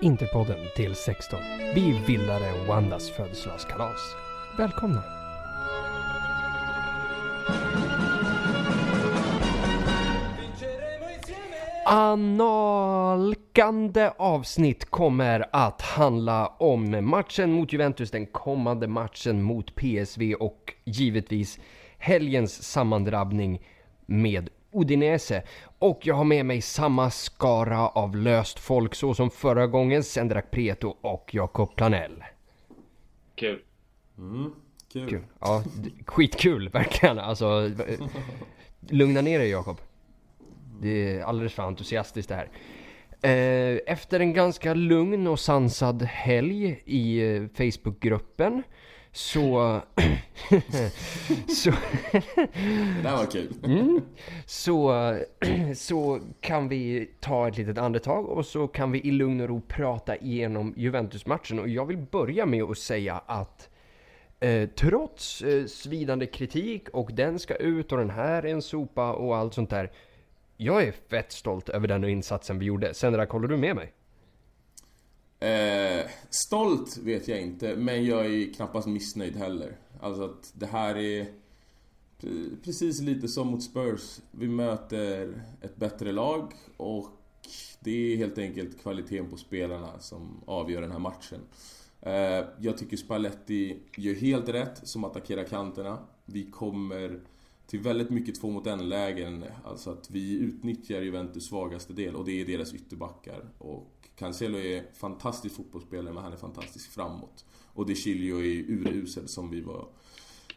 Interpodden del 16. Vi är vildare än Wandas födelsedagskalas. Välkomna! Analkande avsnitt kommer att handla om matchen mot Juventus, den kommande matchen mot PSV och givetvis helgens sammandrabbning med Udinese. Och jag har med mig samma skara av löst folk så som förra gången, Sendrak Preto och Jakob Planell. Kul. Mm, kul. Kul. Ja, skitkul verkligen. Alltså, lugna ner dig Jakob. Det är alldeles för entusiastiskt det här. Eh, Efter en ganska lugn och sansad helg i eh, Facebookgruppen så... så, Det där var kul. mm, så, så kan vi ta ett litet andetag och så kan vi i lugn och ro prata igenom Juventus-matchen. Och jag vill börja med att säga att Eh, trots eh, svidande kritik och den ska ut och den här är en sopa och allt sånt där. Jag är fett stolt över den insatsen vi gjorde. Sendrak, håller du med mig? Eh, stolt vet jag inte, men jag är knappast missnöjd heller. Alltså att det här är precis lite som mot Spurs. Vi möter ett bättre lag och det är helt enkelt kvaliteten på spelarna som avgör den här matchen. Eh, jag tycker Spalletti gör helt rätt som attackerar kanterna. Vi kommer till väldigt mycket två mot en lägen. Alltså att vi utnyttjar Juventus svagaste del och det är deras ytterbackar. Och Cancelo är fantastisk fotbollsspelare men han är fantastisk framåt. Och De Chilio är urusel som vi var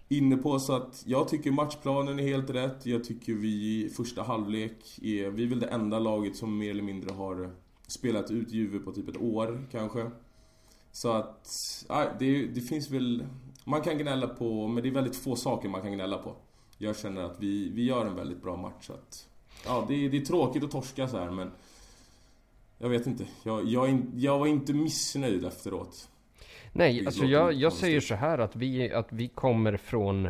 inne på. Så att jag tycker matchplanen är helt rätt. Jag tycker vi i första halvlek är... Vi är väl det enda laget som mer eller mindre har spelat ut Juve på typ ett år kanske. Så att... Nej, det, det finns väl... Man kan gnälla på, men det är väldigt få saker man kan gnälla på. Jag känner att vi, vi gör en väldigt bra match. Så att, ja, det, det är tråkigt att torska så här men... Jag vet inte. Jag, jag, jag var inte missnöjd efteråt. Nej, alltså jag, jag säger så här att vi, att vi kommer från...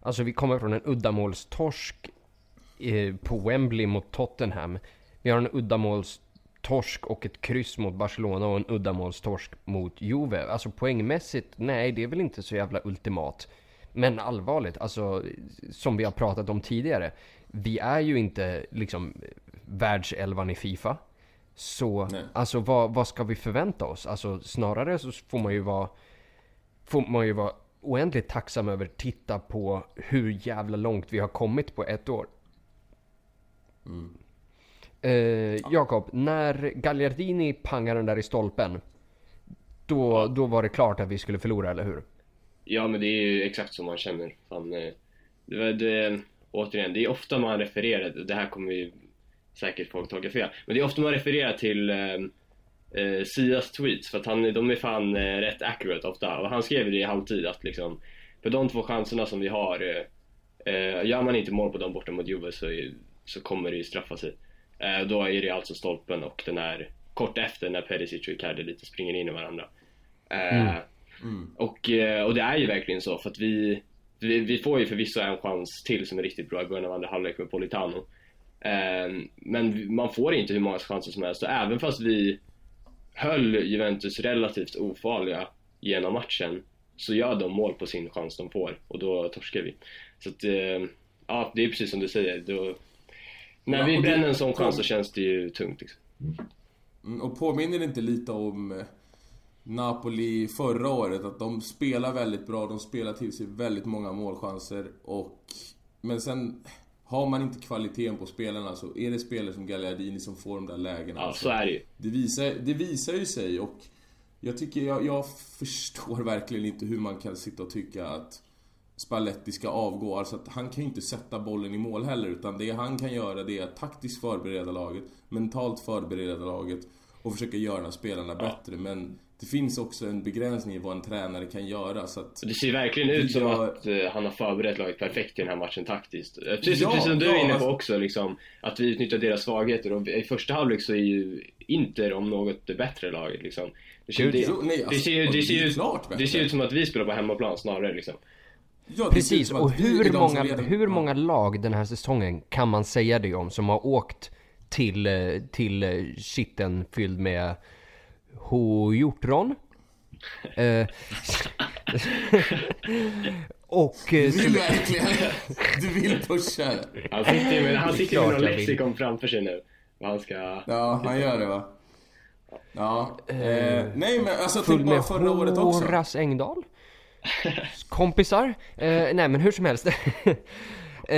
Alltså vi kommer från en uddamålstorsk eh, på Wembley mot Tottenham. Vi har en uddamålstorsk och ett kryss mot Barcelona och en uddamålstorsk mot Juve. Alltså poängmässigt, nej det är väl inte så jävla ultimat. Men allvarligt, alltså som vi har pratat om tidigare. Vi är ju inte liksom världselvan i Fifa. Så, Nej. alltså vad, vad ska vi förvänta oss? Alltså snarare så får man ju vara Får man ju vara oändligt tacksam över titta på hur jävla långt vi har kommit på ett år. Mm. Eh, Jakob, när Gagliardini pangade den där i stolpen. Då, då var det klart att vi skulle förlora, eller hur? Ja men det är ju exakt som man känner. Fan, eh, det, var- det, återigen, det är ofta man refererar, det här kommer ju säkert folk tolka fel, men det är ofta man refererar till eh, eh, Sias tweets för att han, de är fan eh, rätt accurate ofta och han skrev det i halvtid att liksom för de två chanserna som vi har eh, eh, gör man inte mål på dem borta mot Juve så, är- så kommer det ju straffa sig. Eh, då är det alltså stolpen och den här kort efter när Perisic och Icardi lite springer in i varandra. Eh, Mm. och, eh, och det är ju verkligen så för att vi, vi, vi får ju förvisso en chans till som är riktigt bra i början av andra halvlek med Politano. Eh, men man får inte hur många chanser som helst och även fast vi höll Juventus relativt ofarliga genom matchen så gör de mål på sin chans de får och då torskar vi. Så att, eh, ja det är precis som du säger. Då, när Ja, vi bränner en sån chans så känns det ju tungt. Liksom. Mm, Och påminner det inte lite om eh, Napoli förra året? Att de spelar väldigt bra, de spelar till sig väldigt många målchanser och... Men sen har man inte kvaliteten på spelarna så är det spelare som Gagliardini som får de där lägena. Ja, så är det ju. det, visar, det visar ju sig och jag tycker, jag, jag förstår verkligen inte hur man kan sitta och tycka att Spalletti ska avgå. Alltså att han kan ju inte sätta bollen i mål heller utan det han kan göra det är att taktiskt förbereda laget, mentalt förbereda laget och försöka göra spelarna bättre. Men det finns också en begränsning i vad en tränare kan göra så att... Det ser verkligen ut som Ja. att eh, han har förberett laget perfekt i den här matchen taktiskt. Eh, Precis, Ja, precis som du ja, är inne på alltså- också, liksom, att vi utnyttjar deras svagheter. Och i första halvlek så är ju Inter om något det bättre laget. Liksom. Det, ser- det, nej, ser, ser, ser ut som att vi spelar på hemmaplan snarare. Liksom. Ja, Precis, som och hur många, redan- hur många lag den här säsongen kan man säga det om som har åkt till, eh, till skitten fylld med hjortron. Eh, och... Du eh, vill verkligen... Du vill pusha. Han sitter ju med, han sitter med någon lexikon framför sig nu. Vad han ska... Ja, han gör det va? Ja. Eh, nej men alltså Full tänk bara med förra året också. Horace Engdahl. Kompisar. Eh, nej men hur som helst. eh,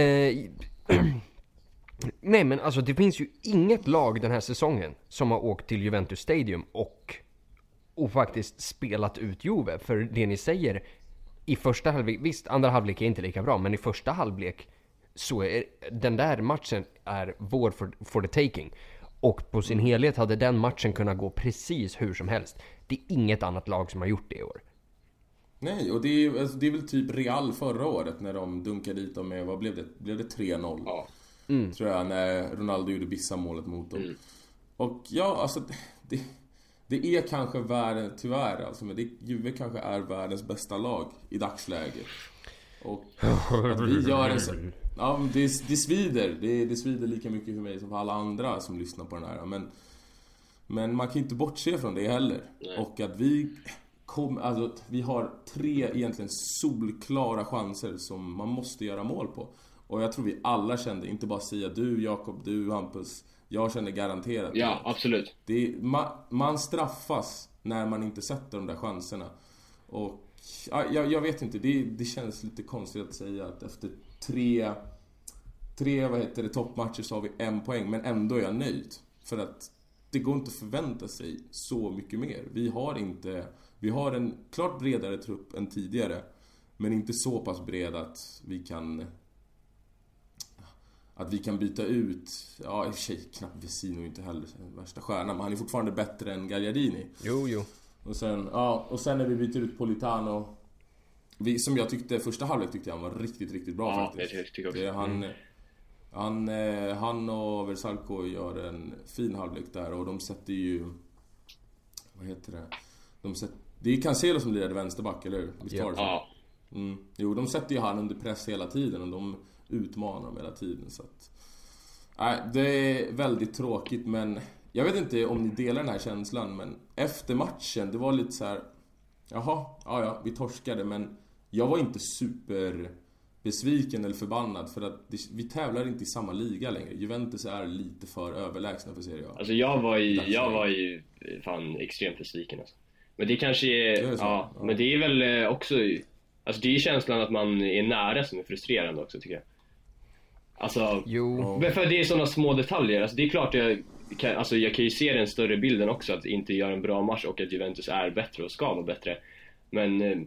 nej men alltså det finns ju inget lag den här säsongen som har åkt till Juventus Stadium och, och faktiskt spelat ut Juve. För det ni säger i första halvlek, visst andra halvlek är inte lika bra, men i första halvlek så är den där matchen är vår for, for the taking. Och på sin helhet hade den matchen kunnat gå precis hur som helst. Det är inget annat lag som har gjort det i år. Nej, och det är, alltså, det är väl typ Real förra året när de dunkade dit dem med, vad blev det? Blev det 3-0? Ja. Tror jag, när Ronaldo gjorde Bissa-målet mot dem. Och ja, alltså det, det är kanske världen, tyvärr alltså, men det, Juve kanske är världens bästa lag i dagsläget. Och att vi gör en Ja, det, det svider. Det, det svider lika mycket för mig som för alla andra som lyssnar på den här. Men, men man kan inte bortse från det heller. Och att vi kom, alltså, vi har tre egentligen solklara chanser som man måste göra mål på. Och jag tror vi alla kände, inte bara Sia, du Jakob, du Hampus. Jag kände garanterat Ja, absolut. Det är, man, man straffas när man inte sätter de där chanserna. Och ja, jag, jag vet inte, det, det känns lite konstigt att säga att efter tre, tre vad heter det, toppmatcher så har vi en poäng, men ändå är jag nöjd. För att det går inte att förvänta sig så mycket mer. Vi har inte, vi har en klart bredare trupp än tidigare. Men inte så pass bred att vi kan att vi kan byta ut, ja i och för sig knappt Vesino inte heller värsta stjärnan, men han är fortfarande bättre än Gagliardini. Jo, jo. Och sen, ja, och sen när vi byter ut Politano vi, Som jag tyckte, första halvlek tyckte jag han var riktigt, riktigt bra Ja, faktiskt. jag tycker också. Det, han, han, eh, han och Versalco gör en fin halvlek där och de sätter ju... Vad heter det? De sätter, det är Cancelo som lirade vänsterback, eller hur? Visst var det så? Ja. Mm. Jo, de sätter ju han under press hela tiden och de utmanar dem hela tiden så att... Nej, det är väldigt tråkigt men... Jag vet inte om ni delar den här känslan men efter matchen, det var lite så här. Jaha, ja ja, vi torskade men jag var inte super besviken eller förbannad för att det, vi tävlar inte i samma liga längre. Juventus är lite för överlägsna för Serie A. Alltså jag var ju, jag var ju fan extremt besviken alltså. Men det kanske är, Det är ja, Ja. men det är väl eh, också, alltså det är känslan att man är nära som är frustrerande också tycker jag. Alltså, Jo. men för det är sådana små detaljer. Alltså det är klart jag kan, alltså jag kan ju se den större bilden också, att inte göra en bra match och att Juventus är bättre och ska vara bättre. Men eh,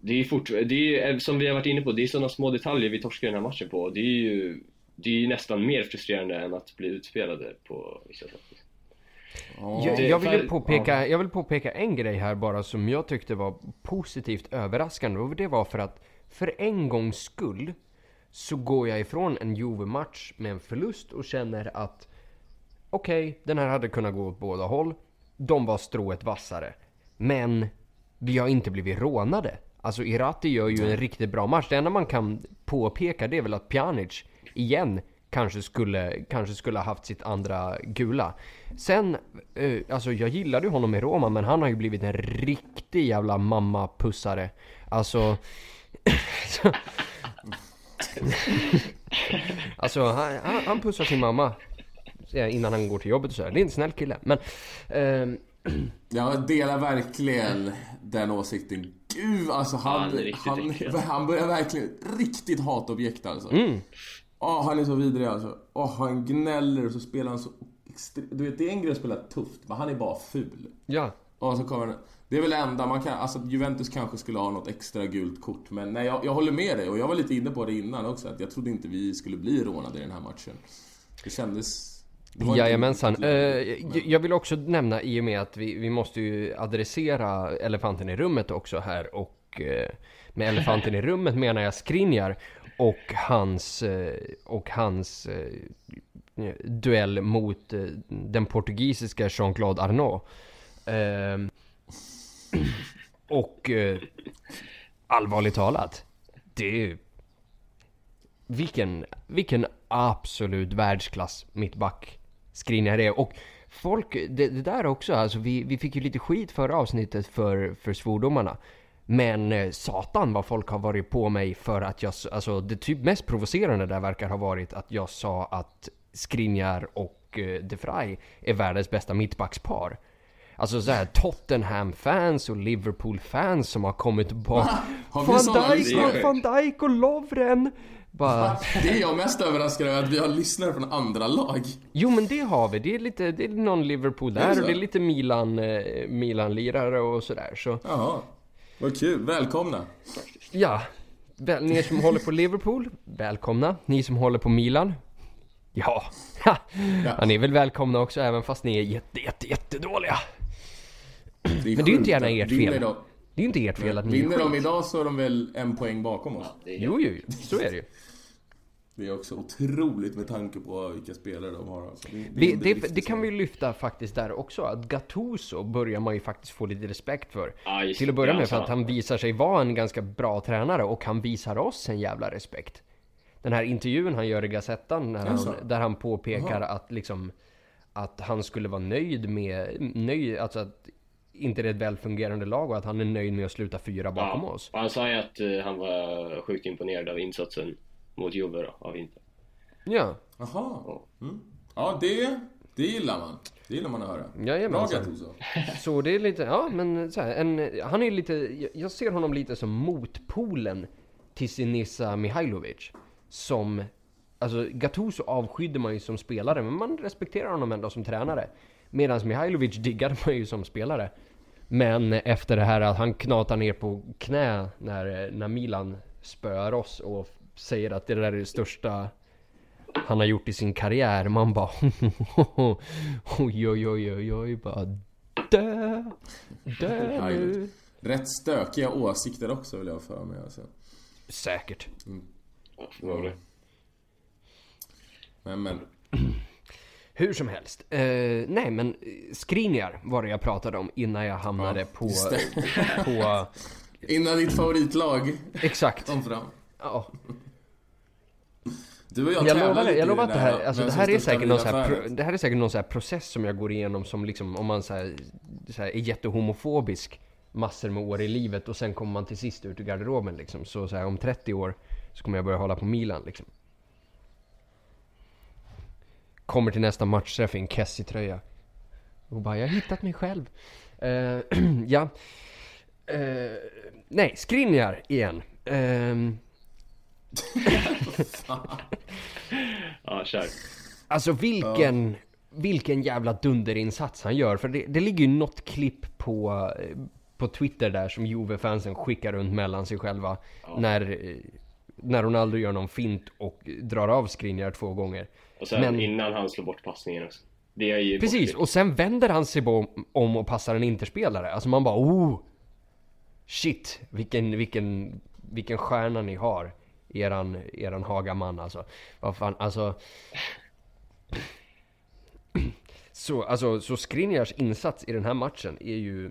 det är fort, det är eh, som vi har varit inne på, det är sådana små detaljer vi torskar den här matchen på. Det är ju, det är ju nästan mer frustrerande än att bli utspelade på vissa sätt. Ja. Jag, jag, vill påpeka, jag vill påpeka en grej här bara som jag tyckte var positivt överraskande och det var för att för en gångs skull så går jag ifrån en Juve-match med en förlust och känner att okej, den här hade kunnat gå åt båda håll. De var strået vassare. Men vi har inte blivit rånade. Alltså Irati gör ju en riktigt bra match. Det enda man kan påpeka det är väl att Pjanic igen kanske skulle, kanske skulle ha haft sitt andra gula. Sen, eh, alltså jag gillade ju honom i Roma men han har ju blivit en riktig jävla mamma-pussare. Alltså... så- alltså han, han, han pussar sin mamma eh, innan han går till jobbet och sådär. Det är en snäll kille. Men... ehm, Jag delar verkligen den åsikten. Gud, alltså han, Han han, han börjar verkligen riktigt hatobjekt alltså. mm, Åh, han är så vidrig alltså. Åh, han gnäller och så spelar han så extre- Du vet, det är en grej att spela tufft, men han är bara ful. ja. Och så kommer han... Det är väl det enda man kan... Alltså Juventus kanske skulle ha något extra gult kort, men nej, jag, jag håller med dig och jag var lite inne på det innan också, att jag trodde inte vi skulle bli rånade i den här matchen. Det kändes... Jajamensan. läge, jag- vill också nämna i och med att vi, vi måste ju adressera elefanten i rummet också här och eh, med elefanten i rummet menar jag Skriniar och hans, eh, och hans duell mot den portugisiska Jean-Claude Arnault. Och eh, allvarligt talat, det är vilken, vilken absolut världsklass mittback Skriniar är. Och folk, det, det där också, alltså vi, vi fick ju lite skit förra avsnittet för, för svordomarna. Men eh, satan vad folk har varit på mig för att jag, alltså det typ mest provocerande där verkar ha varit att jag sa att Skriniar och eh, De Frey är världens bästa mittbackspar. Alltså såhär Tottenham-fans och Liverpool-fans som har kommit Har vi Van Dijk, och, Van Dijk och Lovren! Bara, Det är jag mest överraskad över, att vi har lyssnare från andra lag. jo men det har vi, det är lite, det är någon Liverpool Är det där så? och det är lite Milan, eh, Milan-lirare och sådär så Jaha. Vad kul, välkomna. Ja, väl, ni som håller på Liverpool, välkomna. Ni som håller på Milan, ja, ja. ni är väl välkomna också även fast ni är jätte, jätte, jättedåliga. Det Men det är ju inte gärna ert vinner fel. De, Det är ju inte ert fel att ni vinner de idag så är de väl en poäng bakom oss. Det är Jo, jo, så är det ju. Det är också otroligt med tanke på vilka spelare de har. Alltså. Det, det, Det, det, kan vi lyfta faktiskt där också, att Gattuso börjar man ju faktiskt få lite respekt för. Ja, just Till att börja Ja, med för att han visar sig vara en ganska bra tränare och han visar oss en jävla respekt. Den här intervjun han gör i Gazettan när han, där han påpekar Jaha. att liksom att han skulle vara nöjd med, nöjd, alltså att inte det är ett välfungerande lag och att han är nöjd med att sluta fyra bakom ja. oss. Han sa ju att eh, han var sjukt imponerad av insatsen mot Juve då, av Inter. Ja, Jaha. Mm. Ja, det, det gillar man. Det gillar man att höra. Jajamensan. Gattuso. Så det är lite, ja men så här, en, han är lite, jag- jag ser honom lite som motpolen till Sinisa Mihailovic. Som, alltså Gattuso avskydde man ju som spelare, men man respekterar honom ändå som tränare. Medan Mihailovic diggade man ju som spelare. Men efter det här att han knatar ner på knä när, när Milan spöar oss och säger att det där är det största han har gjort i sin karriär. Man bara oj oj oj oj oj bara dö, dö nu. Rätt stökiga åsikter också vill jag för mig alltså. Säkert. Ja, förmodligen. Men men. Hur som helst. Eh, nej men eh, Skriniar var det jag pratade om innan jag hamnade Ja, på, på... Innan ditt favoritlag Exakt. kom fram. Ja. Du och jag, Jag lovar, jag lovar att det här, alltså det här är största säkert någon så här, det här är säkert någon så här process som jag går igenom som liksom, om man så här, så här är jättehomofobisk massor med år i livet och sen kommer man till sist ut ur garderoben liksom. Så, så här, om 30 år så kommer jag börja hålla på Milan liksom. Kommer till nästa matchträff i en Kessie-tröja. Och bara, jag har hittat mig själv. Eh, ja. Eh, nej, Skriniar igen. Ehm, Ja, kör. Alltså vilken, vilken jävla dunderinsats han gör. För det, det ligger ju något klipp på, eh, på Twitter där som Juve-fansen skickar runt mellan sig själva. När, eh, när Ronaldo gör någon fint och drar av Skriniar två gånger. Och sen Men- innan han slår bort passningen också. Det är ju Precis, bortklippt. och sen vänder han sig om, om och passar en interspelare. Alltså man bara oh! Shit, vilken, vilken, vilken stjärna ni har. Eran, eran Hagaman alltså. Vad fan, alltså. Så, alltså, så Skriniars insats i den här matchen är ju,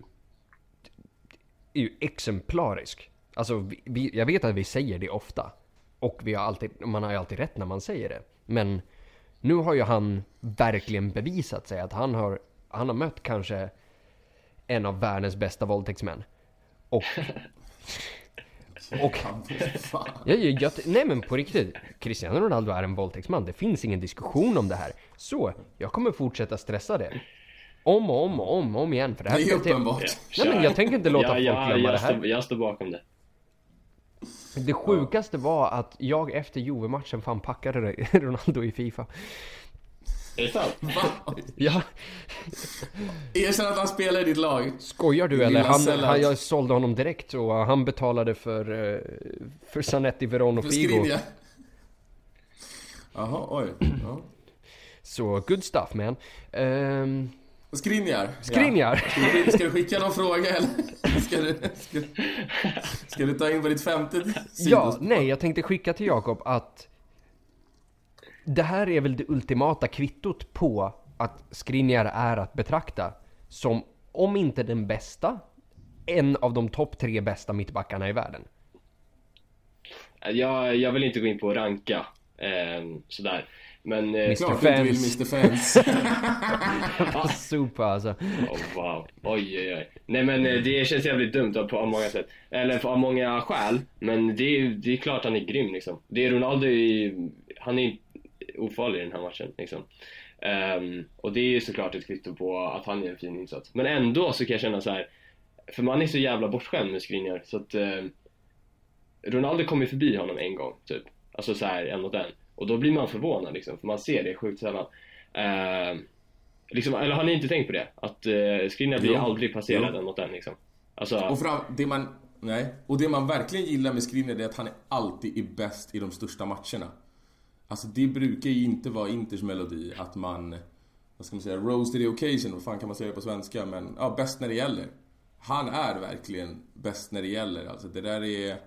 är ju exemplarisk. Alltså, vi, vi, jag vet att vi säger det ofta. Och vi har alltid, man har ju alltid rätt när man säger det. Men nu har ju han verkligen bevisat sig att han har, han har mött kanske en av världens bästa våldtäktsmän. Och... och jag, jag, jag, nej men på riktigt, Cristiano Ronaldo är en våldtäktsman. Det finns ingen diskussion om det här. Så, jag kommer fortsätta stressa det. Om och om och om och om igen. För det här Det är uppenbart. Nej men jag tänker inte låta ja, folk ja, glömma det här. Står, jag står bakom det. Det sjukaste var att jag efter Juve-matchen fan packade Ronaldo i Fifa. Är det sant? Va? Ja, Erkänn att han spelar i ditt lag. skojar du eller? Han, han, jag sålde honom direkt och han betalade för, eh, för Zanetti, Veron och För Figo. Skriniar. Jaha, oj. Ja. Så good stuff man. Um, Skriniar. Skriniar. Ja. Ska, du, ska du skicka någon fråga eller? Ska du, ska, ska du ta in på ditt femte Ja, sidospår? nej, jag tänkte skicka till Jakob att det här är väl det ultimata kvittot på att Skriniar är att betrakta som, om inte den bästa, en av de topp tre bästa mittbackarna i världen. Jag, jag vill inte gå in på att ranka eh, sådär. Men... Eh, Mr. Klart du inte vill. Mr. Fence. Super alltså. Oh, wow. Oj, oj, oj. Nej men eh, det känns jävligt dumt på många sätt. Eller på av många skäl. Men det är, det är klart han är grym liksom. Det är Ronaldo, är, han är ofarlig i den här matchen liksom. Ehm, och det är ju såklart ett kvitto på att han gör en fin insats. Men ändå så kan jag känna så här. För man är så jävla bortskämd med Skriniar så att eh, Ronaldo kommer ju förbi honom en gång typ. Alltså så här en mot en. Och då blir man förvånad liksom, för man ser det sjukt sällan. Ehm, liksom, eller har ni inte tänkt på det? Att eh, Skriniar blir Jo. aldrig passerad mot en liksom. Alltså, Och fram, det man, nej. Och det man verkligen gillar med Skriniar är att han är alltid är bäst i de största matcherna. Alltså det brukar ju inte vara Inters melodi att man, vad ska man säga, rose to the occasion, vad fan kan man säga på svenska? Men ja, bäst när det gäller. Han är verkligen bäst när det gäller. Alltså det där är...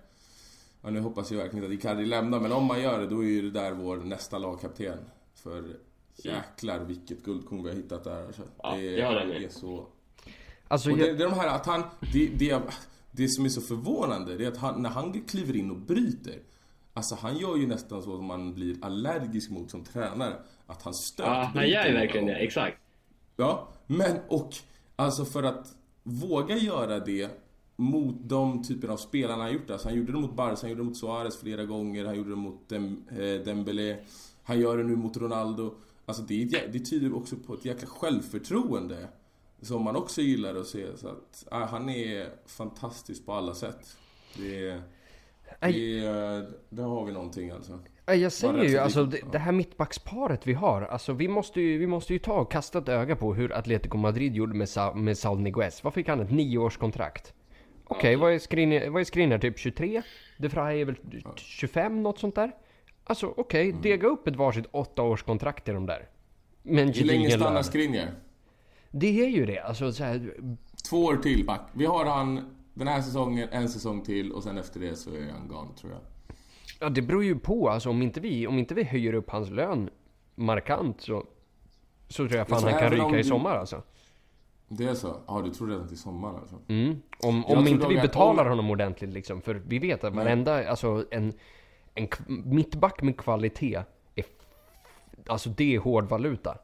Ja, nu hoppas jag verkligen inte att Icardi lämnar, men om man gör det då är ju det där vår nästa lagkapten. För jäklar vilket guldkorn vi har hittat där. Alltså, Ja, det, håller med. är så... Alltså, Och det, jag, det är de här att han, det, det, det som är så förvånande, det är att han, när han kliver in och bryter, alltså han gör ju nästan så att man blir allergisk mot som tränare. Att han stöter ja, han gör ju verkligen det, exakt. Ja, men och alltså för att våga göra det mot de typen av spelarna han gjort. Alltså han gjorde det mot Barca, han gjorde det mot Suarez flera gånger, han gjorde det mot Dem, eh, Dembélé. Han gör det nu mot Ronaldo. Alltså det, är det tyder också på ett jäkla självförtroende. Som man också gillar att se. Så att, ja, han är fantastisk på alla sätt. Det, är- det, är- där har vi någonting alltså. Ja, jag säger ju så alltså det, det här mittbacksparet vi har. Alltså vi måste ju, vi måste ju ta och kasta ett öga på hur Atletico Madrid gjorde med, Sa, med Saul Niguez. Vad fick han? Ett nioårskontrakt? Okej, vad är Skriniar? Vad är Skriniar? Typ 23? De Vrij är väl 25? Något sånt där? Alltså okej, Mm. dega upp ett varsitt åttaårskontrakt till de där. Men Hur länge stannar. Skriniar? Det är ju det. Alltså så här, Två år till back. Vi har han den här säsongen, en säsong till och sen efter det så är han gone tror jag. Ja, det beror ju på. Alltså, om, inte vi, om inte vi höjer upp hans lön markant så, så tror jag fan han kan ryka i du- sommar alltså. Det är så? Ja, du tror redan till sommaren alltså? Mm. Om, Jag om inte vi betalar om- honom ordentligt liksom. För vi vet att varenda, alltså en, en mittback med kvalitet är, alltså det är hård valuta.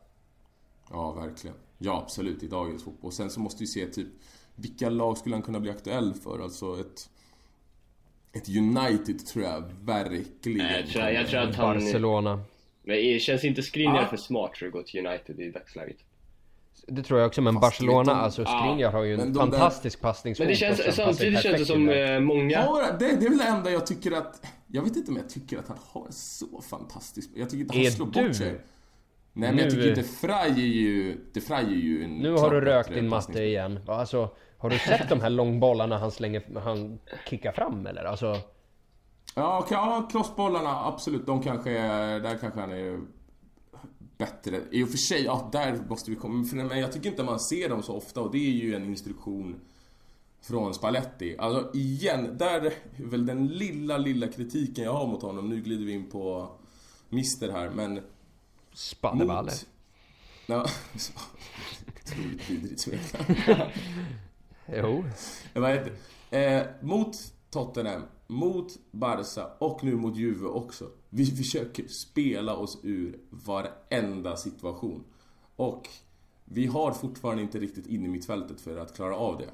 Ja, verkligen. Ja, absolut. I dagens fotboll. Sen så måste vi se typ vilka lag skulle han kunna bli aktuell för? Alltså ett... Ett United tror jag verkligen Jag tror, jag tror att han... Barcelona. Men det känns inte Skriniar Ja. för smart för att gå till United i dagsläget? Det tror jag också, men Fast Barcelona, alltså Ja, Skriniar har ju en de där- fantastisk passningsfot. Men det känns, samtidigt känns det som där. eh, många... Ja, det, det är väl det enda jag tycker att... Jag vet inte om jag tycker att han har så fantastisk... Jag tycker inte han Är slår du? bort sig. Nej, men Nu- jag tycker inte Fraj är ju... De Fraj är ju en Nu har du rökt din matte igen. Alltså, har du sett de här långbollarna han slänger, han kickar fram eller? Alltså, Ja, okej, ja, crossbollarna, absolut. De kanske är... Där kanske han är bättre. I och för sig, ja, där måste vi komma... Men jag tycker inte man ser dem så ofta och det är ju en instruktion från Spalletti. Alltså igen, där är väl den lilla, lilla kritiken jag har mot honom. Nu glider vi in på Mister här, men... spanneballe. Mot... Ja, otroligt vidrigt smeknamn. Jo. Vad heter eh, Mot Tottenham, mot Barca och nu mot Juve också. Vi försöker spela oss ur varenda situation. Och vi har fortfarande inte riktigt in i mittfältet för att klara av det.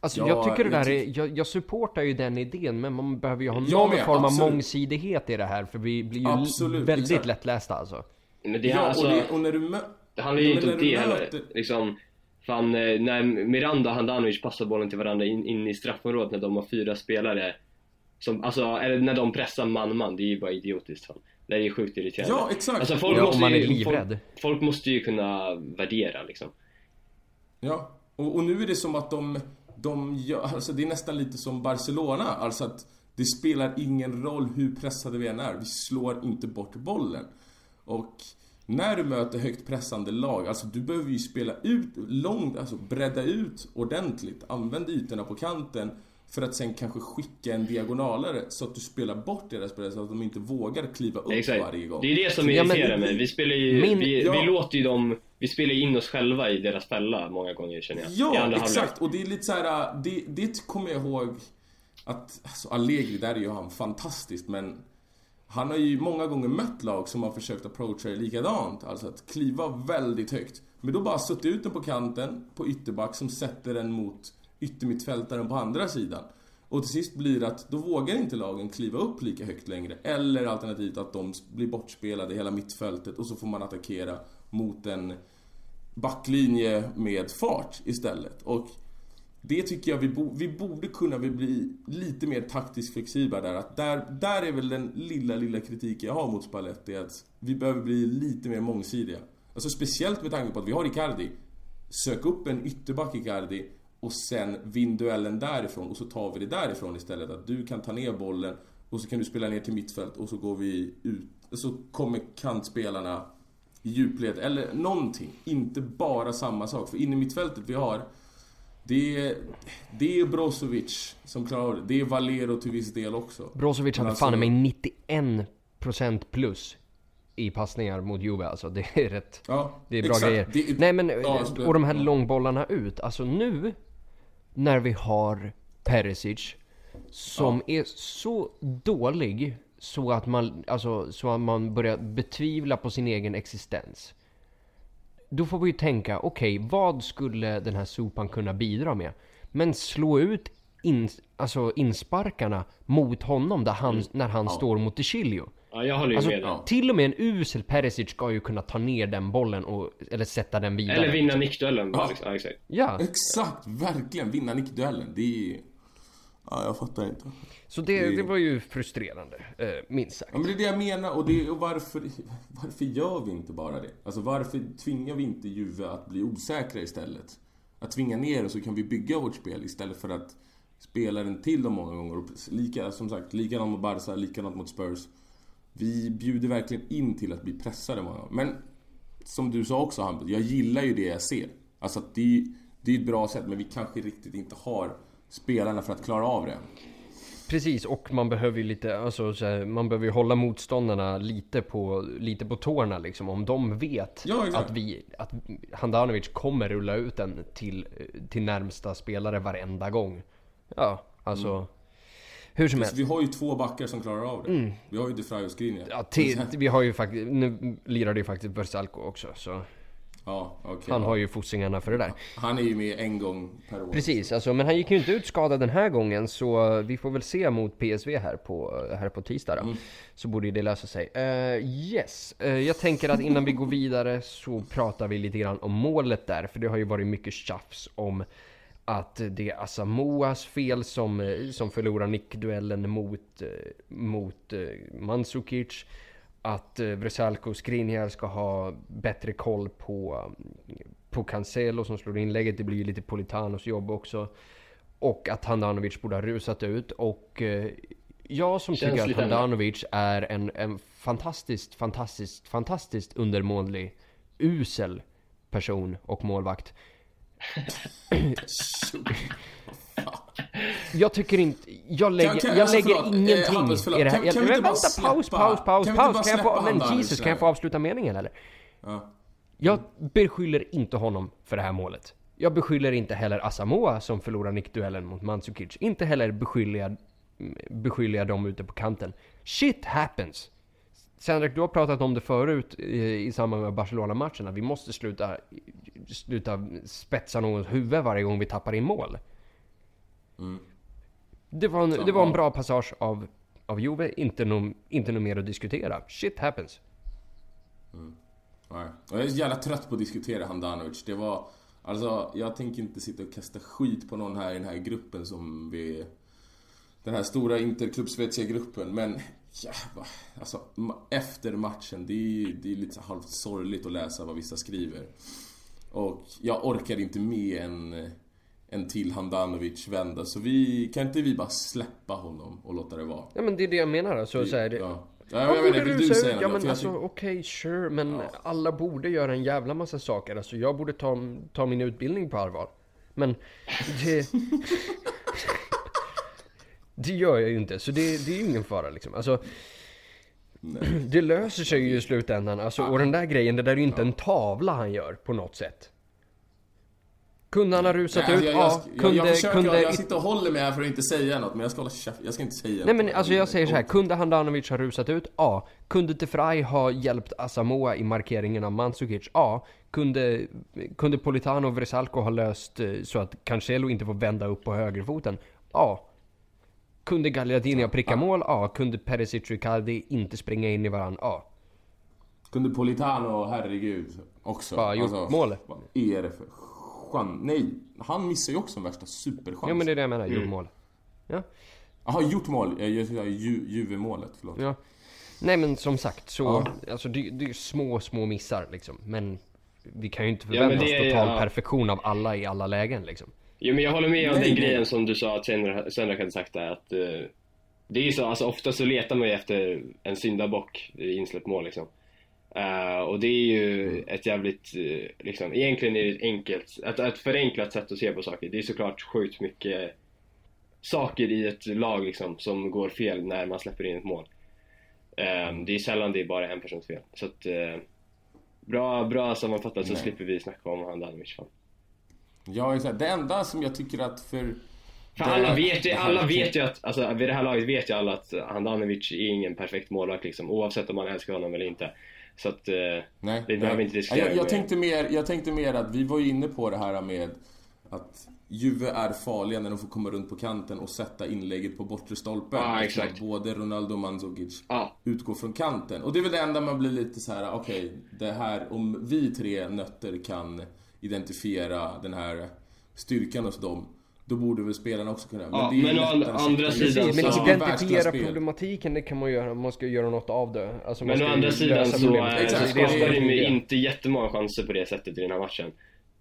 Alltså Ja, jag tycker det jag där är, jag, jag supportar ju den idén men man behöver ju ha Jag någon med, form av absolut. mångsidighet i det här för vi blir ju Absolut, väldigt exakt. lättlästa alltså. Men det, ja, alltså, och, det, och när du mö... det handlar ju inte om det heller. Liksom, fan, eh, när Miranda och Handanovic passar bollen till varandra in, in i straffområdet när de har fyra spelare. Som, alltså, eller när de pressar man-man, det är ju bara idiotiskt. Fan. Det är ju sjukt irriterande. Ja, exakt. Alltså, folk Ja, måste man är ju, livrädd. Folk, folk måste ju kunna värdera liksom. Ja, och, och nu är det som att de, de gör, alltså det är nästan lite som Barcelona, alltså att det spelar ingen roll hur pressade vi än är, vi slår inte bort bollen. Och när du möter högt pressande lag, alltså du behöver ju spela ut långt, alltså bredda ut ordentligt, använd ytorna på kanten för att sen kanske skicka en diagonalare så att du spelar bort deras spelare så att de inte vågar kliva upp Exakt. varje gång. Det är det som Ja, men- irriterar mig. Vi spelar ju, Min- vi, Ja. vi låter ju dem, vi spelar in oss själva i deras fälla många gånger känner jag. Ja, exakt. halvlek. Och det är lite så här, det, det kommer jag ihåg att, alltså Allegri, där är ju han fantastisk men Han har ju många gånger mött lag som har försökt approacha det likadant. Alltså att kliva väldigt högt. Men då bara suttit ut den på kanten, på ytterback, som sätter den mot yttermittfältaren på andra sidan. Och till sist blir det att då vågar inte lagen kliva upp lika högt längre. Eller alternativt att de blir bortspelade i hela mittfältet och så får man attackera mot en backlinje med fart istället. Och det tycker jag vi, bo, vi borde kunna bli lite mer taktiskt flexibla där. Att där. Där är väl den lilla, lilla kritiken jag har mot Spalletti. Att vi behöver bli lite mer mångsidiga. Alltså speciellt med tanke på att vi har Icardi. Sök upp en ytterback Icardi och sen vinn duellen därifrån och så tar vi det därifrån istället. Att du kan ta ner bollen och så kan du spela ner till mittfält och så går vi ut. Så kommer kantspelarna i djupled eller någonting. Inte bara samma sak. För inne i mittfältet vi har det är, det är Brozovic som klarar det. Det är Valero till viss del också. Brozovic hade alltså, fan mig 91% plus i passningar mot Juve alltså. Det är rätt... Ja, det är bra exakt. grejer. Det Nej men, ja, alltså, och de här ja. långbollarna ut. Alltså nu, när vi har Perisic, som är så dålig så att man, alltså, så att man börjar betvivla på sin egen existens. Då får vi ju tänka, okej, vad skulle den här sopan kunna bidra med? Men slå ut in, alltså insparkarna mot honom där han, när han står mot DeCilio. Ja, jag håller ju Alltså, med dig. till och med en usel Perisic ska ju kunna ta ner den bollen och, eller sätta den vidare. Eller vinna nickduellen. Ja. Ja. Ja, exakt. Ja, Exakt, verkligen. Vinna nickduellen. Det är... Ja, jag fattar inte. så det, Det- det var ju frustrerande, eh, minst sagt. Ja, men det är det jag menar och, det, och varför, varför gör vi inte bara det? Alltså varför tvingar vi inte Juve att bli osäkra istället? Att tvinga ner det så kan vi bygga vårt spel istället för att spela den till dem många gånger. Och lika, som sagt, likadant mot Barca, likadant mot Spurs. Vi bjuder verkligen in till att bli pressade många gånger. Men som du sa också Hampus, jag gillar ju det jag ser. Alltså att det, det är ett bra sätt men vi kanske riktigt inte har spelarna för att klara av det. Precis, och man behöver ju lite, alltså så här, man behöver ju hålla motståndarna lite på, lite på tårna liksom. Om de vet Ja, att vi, att Handanovic kommer rulla ut den till, till närmsta spelare varenda gång. Ja, alltså. Mm. Hur som helst. vi har ju två backar som klarar av det. Vi har ju DeFry och Skriniar. Mm. Ja, till, vi har ju faktiskt, nu lirar det ju faktiskt Versalco också så Ja, okej. han har ju fossingarna för det där. Han är ju med en gång per år. Precis, alltså, men han gick ju inte ut skadad den här gången så vi får väl se mot PSV här på, här på tisdag då. Så borde ju det lösa sig. Eh, yes, Eh, jag tänker att innan vi går vidare så pratar vi lite grann om målet där. För det har ju varit mycket tjafs om att det är Asamoas fel som, eh, som förlorar nickduellen mot, eh, mot eh, Mandzukic. Att Vrsaljko och Skriniar ska ha bättre koll på, på Cancelo som slår inlägget. Det blir ju lite Politanos jobb också. Och att Handanovic borde ha rusat ut. Och jag som Känns tycker att Handanovic är en, en fantastiskt, fantastiskt, fantastiskt undermålig, usel person och målvakt. Jag tycker inte, jag lägger, Kan- kan- jag alltså, lägger förlåt, eh, ingenting Hampus, förlåt. i det här. Kan- kan vi men inte bara vänta, paus, släppa- paus, paus, kan vi inte paus. Kan jag få, men Jesus, kan jag få avsluta meningen eller? Ja. Jag beskyller inte honom för det här målet. Jag beskyller inte heller Asamoah som förlorar nickduellen mot Mandzukic. Inte heller beskyller jag, beskyller jag dem ute på kanten. Shit happens! Sandrak, du har pratat om det förut i, i samband med Barcelona-matcherna. Vi måste sluta, sluta spetsa någons huvud varje gång vi tappar in mål. Mm. Det var en, det var en bra passage av, av Juve, inte något inte nå mer att diskutera. Shit happens. Nej. Och jag är så jävla trött på att diskutera Handanovic. Det var... Alltså, jag tänker inte sitta och kasta skit på någon här i den här gruppen som vi... Den här stora interklubbsvetsiga gruppen, men... Jävlar. Alltså, ma- efter matchen, det är, det är lite halvt sorgligt att läsa vad vissa skriver. Och jag orkar inte med en, en till Handanovic-vända, så vi... Kan inte vi bara släppa honom och låta det vara? Ja men det är det jag menar alltså. Så här, det, Ja. Ja, jag vet borde inte, vill du säga ut. Ja men jag alltså okej, sure. Men Ja. alla borde göra en jävla massa saker. Alltså jag borde ta, ta min utbildning på allvar. Men det... det gör jag ju inte. Så det, det är ju ingen fara liksom. Alltså, det löser sig ju i slutändan. Alltså, och den där grejen, det där är ju inte en tavla han gör på något sätt. Kunde han ha rusat Nej, ut? jag, jag, ja. jag, Kunde, jag, försöker, kunde... jag sitter och håller mig här för att inte säga något, men jag ska hålla käft. Jag ska inte säga Nej något. men alltså jag säger så här, kunde Handanovic ha rusat ut? Ja. Kunde Tefraj ha hjälpt Asamoah i markeringen av Mandzukic? Ja. Kunde, kunde Politano och Vresalko ha löst eh, så att Cancelo inte får vända upp på högerfoten? Ja. Kunde Gagliardini ha prickat mål? Ja. Kunde Perisic och Icardi inte springa in i varandra? Ja. Kunde Politano, herregud, också. Bara gjort mål. Är det för chans? Nej, han missar ju också en värsta superchans. Ja men det är det jag menar, gjorde mål. Ja. Jaha, gjort mål. Jag gör ju, Juve-målet, förlåt. ja. Nej men som sagt, så... Ja. Alltså det, det är ju små, små missar liksom. Men vi kan ju inte Ja, förvänta det oss total ja. perfektion av alla i alla lägen liksom. Jo men jag håller med om Nej, den nej. grejen som du sa att Sendrak Sendrak hade sagt där att eh, Det är ju så, alltså ofta så letar man ju efter en syndabock i insläppt mål liksom Eh, Och det är ju ett jävligt, eh, liksom, egentligen är det ett enkelt, ett, ett förenklat sätt att se på saker Det är såklart sjukt mycket saker i ett lag liksom som går fel när man släpper in ett mål Eh, Det är sällan det är bara en persons fel så att eh, Bra, bra sammanfattat så Nej. slipper vi snacka om Handanovic fan. Ja, exakt. Det enda som jag tycker att för... För alla vet ju, alla vet ju att, alltså vid det här laget vet ju alla att Handanovic är ingen perfekt målvakt liksom, oavsett om man älskar honom eller inte. Så att, eh, Nej, Det behöver vi inte diskutera Ja, jag, jag, tänkte mer, jag tänkte mer att vi var ju inne på det här med att Juve är farliga när de får komma runt på kanten och sätta inlägget på bortre stolpen. Eftersom exakt. Både Ronaldo och Mandzukic ja. utgår från kanten. Och det är väl det enda man blir lite så här: okej, det här, om vi tre nötter kan identifiera den här styrkan hos dem, då borde väl spelarna också kunna. Ja, det är men å andra sidan. Men så- identifiera problematiken, det kan man göra. Man ska göra något av det. Alltså, man Men å andra sidan så, så skapar de ju inte jättemånga chanser på det sättet i den här matchen.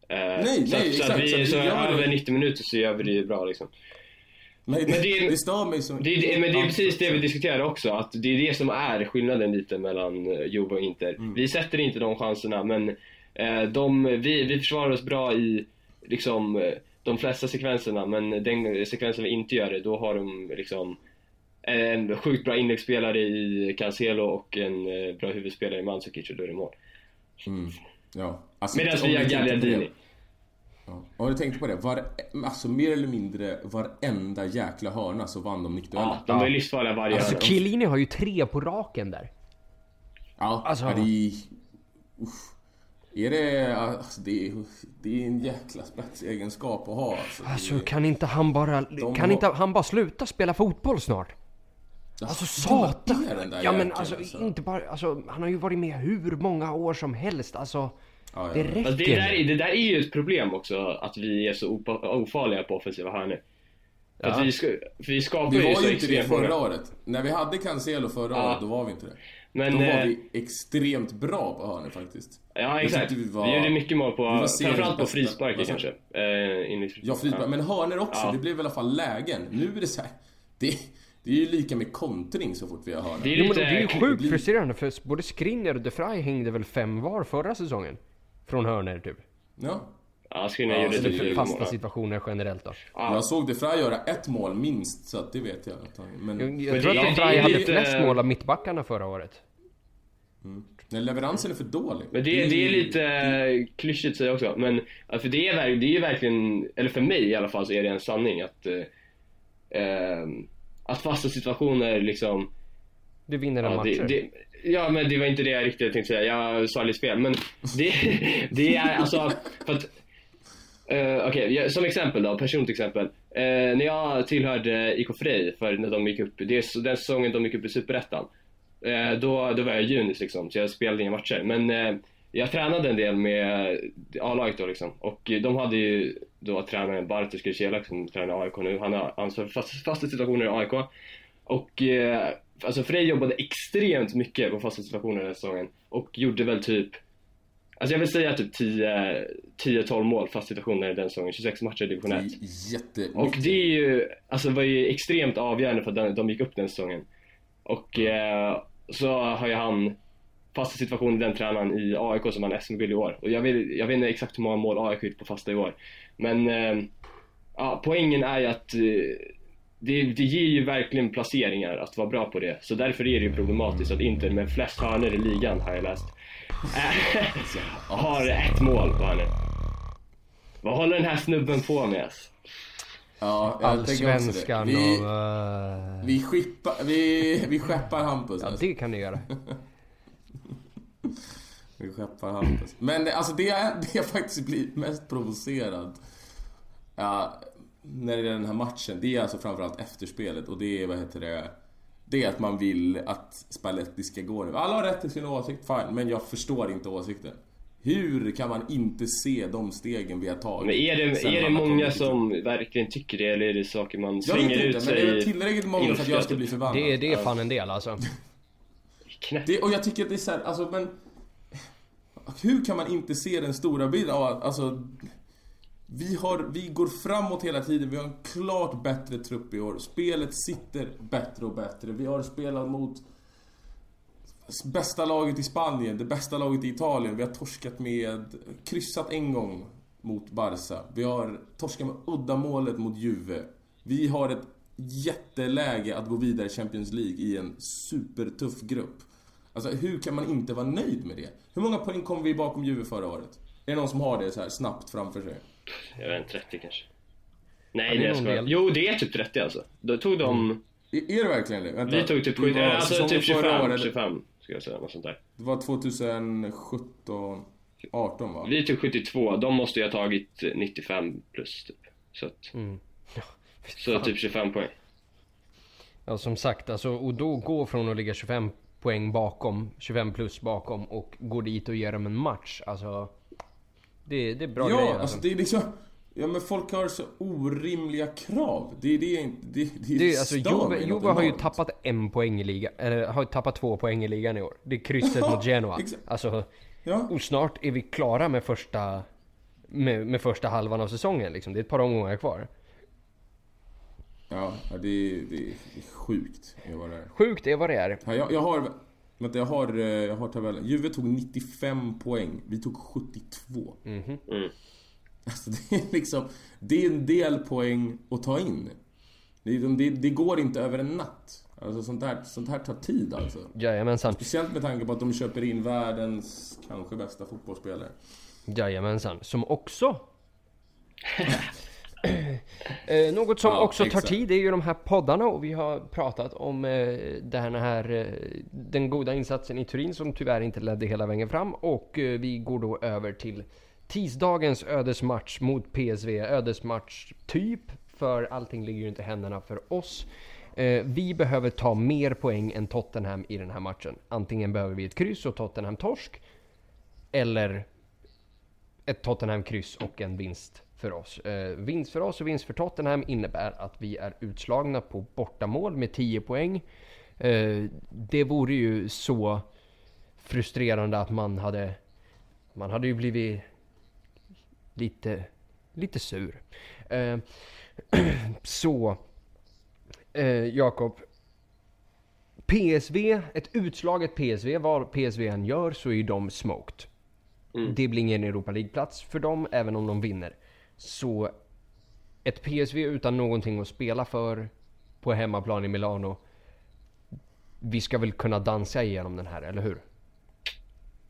Eh, Nej, så, nej, så exakt, att vi, så vi så över 90 minuter så gör vi det ju bra liksom. Men det, Men det är- det stör mig som... Det det, men det är precis det vi diskuterar också, att det är det som är skillnaden lite mellan Juve och Inter. Mm. Vi sätter inte de chanserna, men de, vi, vi försvarar oss bra i liksom, eh, de flesta sekvenserna, men den sekvensen vi inte gör det, då har de liksom en sjukt bra inläggsspelare i Cancelo och en eh, bra huvudspelare i Mandzukic och då är det mål. Mm. Ja. Alltså, Medan vi har Gagliardini. Ja. Om du tänkte på det, var, alltså mer eller mindre varenda jäkla hörna så vann de nickduellen. Ja, de var ju livsfarliga varje Alltså. Chiellini har ju tre på raken där. Ja, Alltså- är det... Uff. Är det... Alltså, det, är, det är en jäkla spetsegenskap att ha. Alltså, Alltså det, kan inte han bara, kan har- inte han bara sluta spela fotboll snart? Alltså satan! är Ja men jäkeln, alltså alltså. inte bara, alltså han har ju varit med hur många år som helst alltså. Ja, Det ja. räcker. Fast det, där, är- det där är ju ett problem också, att vi är så ofarliga på offensiva hörnor. Ja. att vi, ska, för vi skapar Vi ju var så ju inte det förra många. året. När vi hade Cancelo förra Ja. året, då var vi inte det. Men, då var eh, vi extremt bra på hörnor faktiskt. Ja exakt. Vi, vi var- gjorde mycket mål på, vi framförallt på frisparker kanske. Eh, Ja, frispark. Men hörnor också. Ja. Det blev i alla fall lägen. Nu är det så här. Det, det är ju lika med kontring så fort vi har hörnor. Det är lite... det är ju sjukt blir- frustrerande för både Skriniar och De Vrij hängde väl fem var förra säsongen? Från hörnor typ. Ja. Ja, Skriniar Ja, gjorde så typ det är fyra Fasta mål. situationer generellt då. Ja. Jag såg De Vrij göra ett mål minst, så att det vet jag. Men Jag, jag tror att De det Vrij är hade lite- flest mål av mittbackarna förra året. När leveransen är för dålig. Men det, det är lite klyschigt att säga också, men för det är, det är verkligen, eller för mig i alla fall så är det en sanning att eh, eh, att fasta situationer liksom Du vinner en Ja, matcher. det, det, ja men det var inte det jag riktigt tänkte säga, jag sa lite fel men det, det är alltså för att eh, Okej, jag- som exempel då, personligt exempel. Eh, när jag tillhörde IK Frej för när de gick upp, det är den säsongen de gick upp i Superettan. Eh, då, då var jag junis liksom, så jag spelade inga matcher. Men eh, jag tränade en del med A-laget då liksom. Och de hade ju då tränaren Bartosz Grzelak som tränar AIK nu. Han har ansvar för fasta, fasta situationer i AIK. Och eh, alltså Frej jobbade extremt mycket på fasta situationer den här säsongen. Och gjorde väl typ Alltså jag vill säga typ 10 10-12 mål fasta situationer den säsongen, 26 matcher i division Det 1. är jättemycket. Och det är ju, alltså var ju extremt avgörande för att de, de gick upp den säsongen. Och eh, så har ju han fasta situation den tränaren i AIK som han SM-guld i år. Och jag vet, jag vet inte exakt hur många mål AIK gjort på fasta i år. Men eh, ja, poängen är ju att eh, det, det ger ju verkligen placeringar att vara bra på det. Så därför är det ju problematiskt att Inter med flest hörnor i ligan har jag läst. har ett mål på hörnor. Vad håller den här snubben på med? alltså? Ja, jag tänker också det. Allsvenskan Vi, och... eh, vi, skippar, vi, vi skeppar Hampus. Ja, det kan ni göra. Vi skeppar Hampus. Men alltså det det jag faktiskt blir mest provocerad ja, när det är den här matchen, det är alltså framförallt efterspelet och det är, vad heter det, det är att man vill att Spalletti ska gå nu. Alla har rätt till sin åsikt, fine, men jag förstår inte åsikten. Hur kan man inte se de stegen vi har tagit? Men är det, är det många som verkligen tycker det eller är det saker man Jag slänger vet ut inte, men det är sig tillräckligt många för att jag ska bli förbannad. Det, är- det är Ja. fan en del alltså. Det, och jag tycker att det är såhär, alltså men... Hur kan man inte se den stora bilden av att, alltså... Vi, har, vi går framåt hela tiden, vi har en klart bättre trupp i år. Spelet sitter bättre och bättre. Vi har spelat mot bästa laget i Spanien, det bästa laget i Italien. Vi har torskat med, kryssat en gång mot Barca. Vi har torskat med uddamålet mot Juve. Vi har ett jätteläge att gå vidare i Champions League i en supertuff grupp. Alltså hur kan man inte vara nöjd med det? Hur många poäng kom vi bakom Juve förra året? Är det någon som har det så här snabbt framför sig? Jag vet inte, 30 kanske. Nej, det är det en del. Jo, det är typ 30 alltså. Då tog de... Är är det verkligen det? Vänta. Vi tog typ Det 70, var alltså typ förra 25, året. 25 ska jag säga, något sånt där. Det var 2017, 18 va? Vi tog 72, de måste ju ha tagit 95 plus typ. Så, att, Mm. så typ 25 poäng. Ja som sagt alltså, och då gå från att ligga 25 poäng bakom, 25 plus bakom och gå dit och ge dem en match. Alltså. Det, det är bra ja, grejer alltså alltså. det är liksom... Ja men folk har så orimliga krav. Det är det inte... Det, det, Det, är- alltså, stör Juve, Juve har ju tappat en poäng i ligan, eller har ju tappat två poäng i ligan i år. Det är krysset Ja, mot Genoa. exakt. Alltså, Ja, och snart är vi klara med första, med, med första halvan av säsongen liksom. Det är ett par omgångar kvar. ja det, är, det är sjukt. Det var det är. Sjukt är vad det är. Ja, jag, jag har... Vänta, jag har, eh, jag har tabellen. Juve tog 95 poäng. Vi tog 72. Mhm. Mm. Alltså det är liksom... Det är en del poäng att ta in. Det, det, det går inte över en natt. Alltså sånt här, sånt här tar tid alltså. Jajamensan. Speciellt med tanke på att de köper in världens kanske bästa fotbollsspelare. Jajamensan. Som också... eh, något som Ja, också tar exakt. tid är ju de här poddarna och vi har pratat om eh, den här eh, den goda insatsen i Turin som tyvärr inte ledde hela vägen fram och eh, vi går då över till tisdagens ödesmatch mot PSV. Ödesmatch typ för allting ligger ju inte i händerna för oss. Eh, vi behöver ta mer poäng än Tottenham i den här matchen. Antingen behöver vi ett kryss och Tottenham torsk eller ett Tottenham-kryss och en vinst för oss. Eh, vinst för oss och vinst för Tottenham innebär att vi är utslagna på bortamål med 10 poäng. Eh, det vore ju så frustrerande att man hade... Man hade ju blivit lite, lite sur. Eh, så, eh, Jakob. PSV, ett utslaget PSV, vad PSV än gör så är de smoked. Mm. Det blir ingen Europa League-plats för dem, även om de vinner. Så ett PSV utan någonting att spela för på hemmaplan i Milano. Vi ska väl kunna dansa igenom den här, eller hur?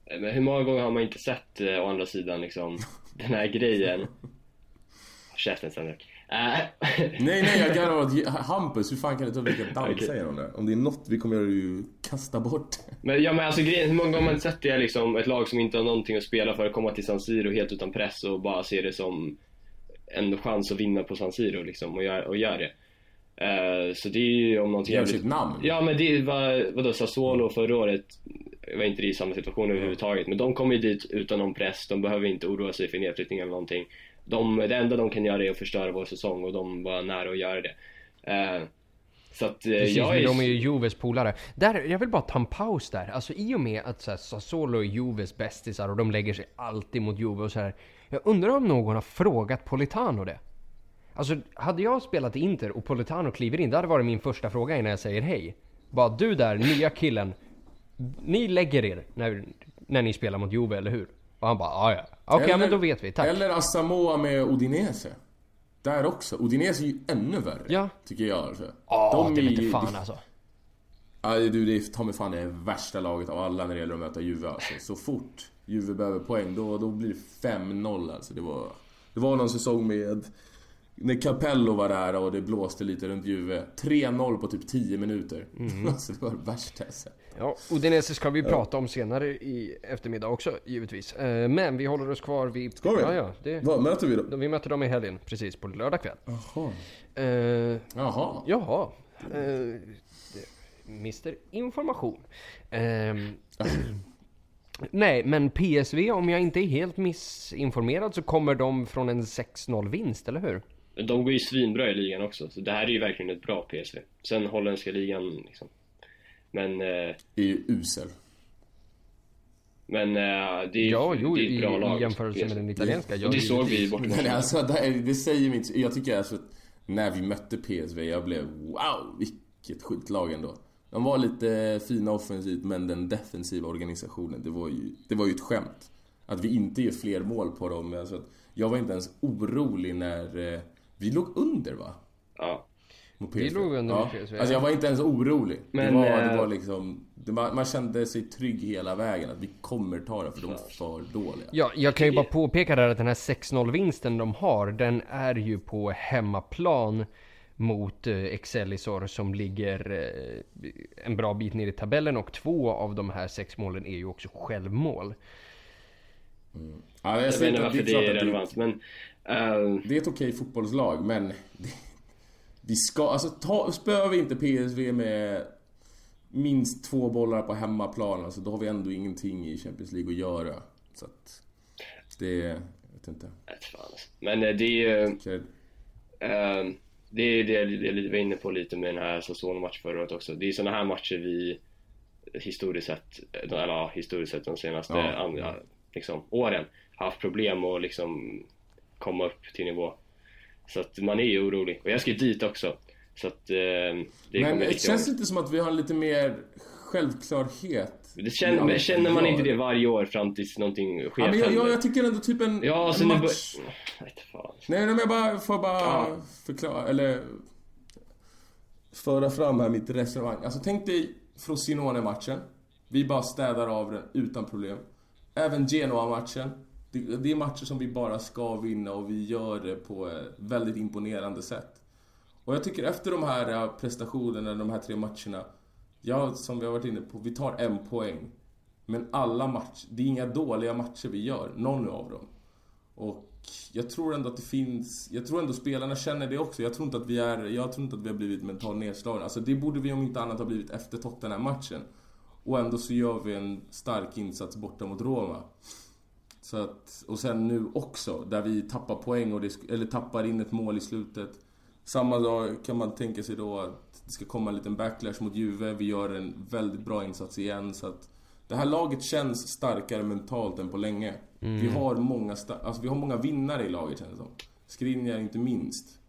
Men hur många gånger har man inte sett eh, å andra sidan liksom den här grejen? Käften Sandrak. Äh, Nej, nej, jag garvar Hampus. Hur fan kan du ta vilka dansa Okej. genom det? Om det är något vi kommer göra är ju kasta bort. men, ja, men alltså, grejen, hur många gånger har man sett det liksom, ett lag som inte har någonting att spela för komma till San Siro helt utan press och bara se det som en chans att vinna på San Siro liksom, och gör, och gör det. Eh, så det är ju om någonting Gör sitt namn. Ja men det var, vadå Sassuolo förra året var inte i samma situation överhuvudtaget men de kom ju dit utan någon press, de behöver inte oroa sig för nedflyttning eller någonting. De, det enda de kan göra är att förstöra vår säsong och de var nära att göra det. Eh, så att eh, Precis, jag är... de är ju Juves polare. Där, jag vill bara ta en paus där. Alltså i och med att så här, Sassuolo är Juves bästisar och de lägger sig alltid mot Juve och så här. Jag undrar om någon har frågat Politano det? Alltså, hade jag spelat i Inter och Politano kliver in, det hade varit min första fråga innan jag säger hej. Bara du där, nya killen. Ni lägger er när, när ni spelar mot Juve, eller hur? Och han bara, "Ah, ja. Okej, Eller- men då vet vi. Tack. Eller Asamoah med Udinese. Där också. Udinese är ju ännu värre. Ja. Tycker jag alltså. Ja, det är ju- fan alltså. Ja, du, det är ta mig fan det värsta laget av alla när det gäller att möta Juve alltså. Så fort Juve behöver poäng, då, då blir det 5-0 alltså. Det var... Det var någon säsong med när Capello var där och det blåste lite runt Juve. 3-0 på typ 10 minuter. Mm. alltså det var det värsta jag sett. Ja, Udinese ska vi prata om senare i eftermiddag också givetvis. Eh, Men vi håller oss kvar vid... Ska vi? Ja, ja. Det, Vad möter vi då? vi möter dem i helgen, precis på lördag kväll. Jaha. Eh, Jaha. Jaha. Eh, Mr Information. Ehm, nej, men PSV, om jag inte är helt missinformerad så kommer de från en 6-0 vinst, eller hur? De går ju svinbra i ligan också, så det här är ju verkligen ett bra PSV. Sen holländska ligan liksom. Men, eh, är ju usel. men eh, det är Ja, jo, det är i, ett bra lag. i jämförelse med den italienska. Ja, det såg vi bort Men alltså, det, det säger mig inte... Jag tycker alltså att när vi mötte PSV, jag blev wow, vilket skitlag ändå. De var lite fina offensivt, men den defensiva organisationen, det var ju, det var ju ett skämt. Att vi inte gör fler mål på dem. Alltså, att jag var inte ens orolig när... Eh, vi låg under va? Ja. Mot Vi PSV. låg under ja. mot PSV, Alltså jag var inte ens orolig. Men, det, var, det eh, var liksom... Det var, man kände sig trygg hela vägen att vi kommer ta det för de är för dåliga. Ja, jag kan ju bara påpeka där att den här 6-0 vinsten de har, den är ju på hemmaplan mot eh, Excelsior som ligger eh, en bra bit ner i tabellen och två av de här sex målen är ju också självmål. Ja, jag Jag vet inte varför det är det relevant, men... eh, Det är ett okej fotbollslag, men... Vi ska... Alltså, ta, spöar vi inte PSV med minst två bollar på hemmaplan, alltså, då har vi ändå ingenting i Champions League att göra. Så att... Det... Jag vet inte. alltså. Men eh, det är ju... Okej. Eh, det är det jag var inne på lite med den här Sassuolo-matchen förra året också. Det är sådana här matcher vi historiskt sett, eller ja, historiskt sett de senaste Ja. andra, liksom, åren haft problem att liksom komma upp till nivå. Så att man är ju orolig. Och jag ska ju dit också. Så att eh, det Men det känns långt. lite som att vi har lite mer självklarhet. det känner, men känner man inte det varje år fram tills någonting Ja, skevt men jag, jag, jag tycker ändå typ en, Ja, en så nu match... bör... Nej men jag bara, får bara Ja. förklara, eller föra fram här mitt resonemang. Alltså tänk dig Frosinone-matchen. Vi bara städar av den utan problem. Även Genoa-matchen. Det, det är matcher som vi bara ska vinna och vi gör det på ett väldigt imponerande sätt. Och jag tycker efter de här eh, prestationerna, de här tre matcherna. Ja, som vi har varit inne på, vi tar en poäng. Men alla matcher, det är inga dåliga matcher vi gör, någon av dem. Och jag tror ändå att det finns, jag tror ändå spelarna känner det också. Jag tror inte att vi är, jag tror inte att vi har blivit mentalt nedslagna. Alltså det borde vi om inte annat ha blivit efter Tottenham-matchen. Och ändå så gör vi en stark insats borta mot Roma. Så att, och sen nu också, där vi tappar poäng och det, eller tappar in ett mål i slutet. Samma dag kan man tänka sig då att det ska komma en liten backlash mot Juve. Vi gör en väldigt bra insats igen. Så att det här laget känns starkare mentalt än på länge. Vi, har många alltså, vi har många vinnare i laget känns det som. Skriniar inte minst.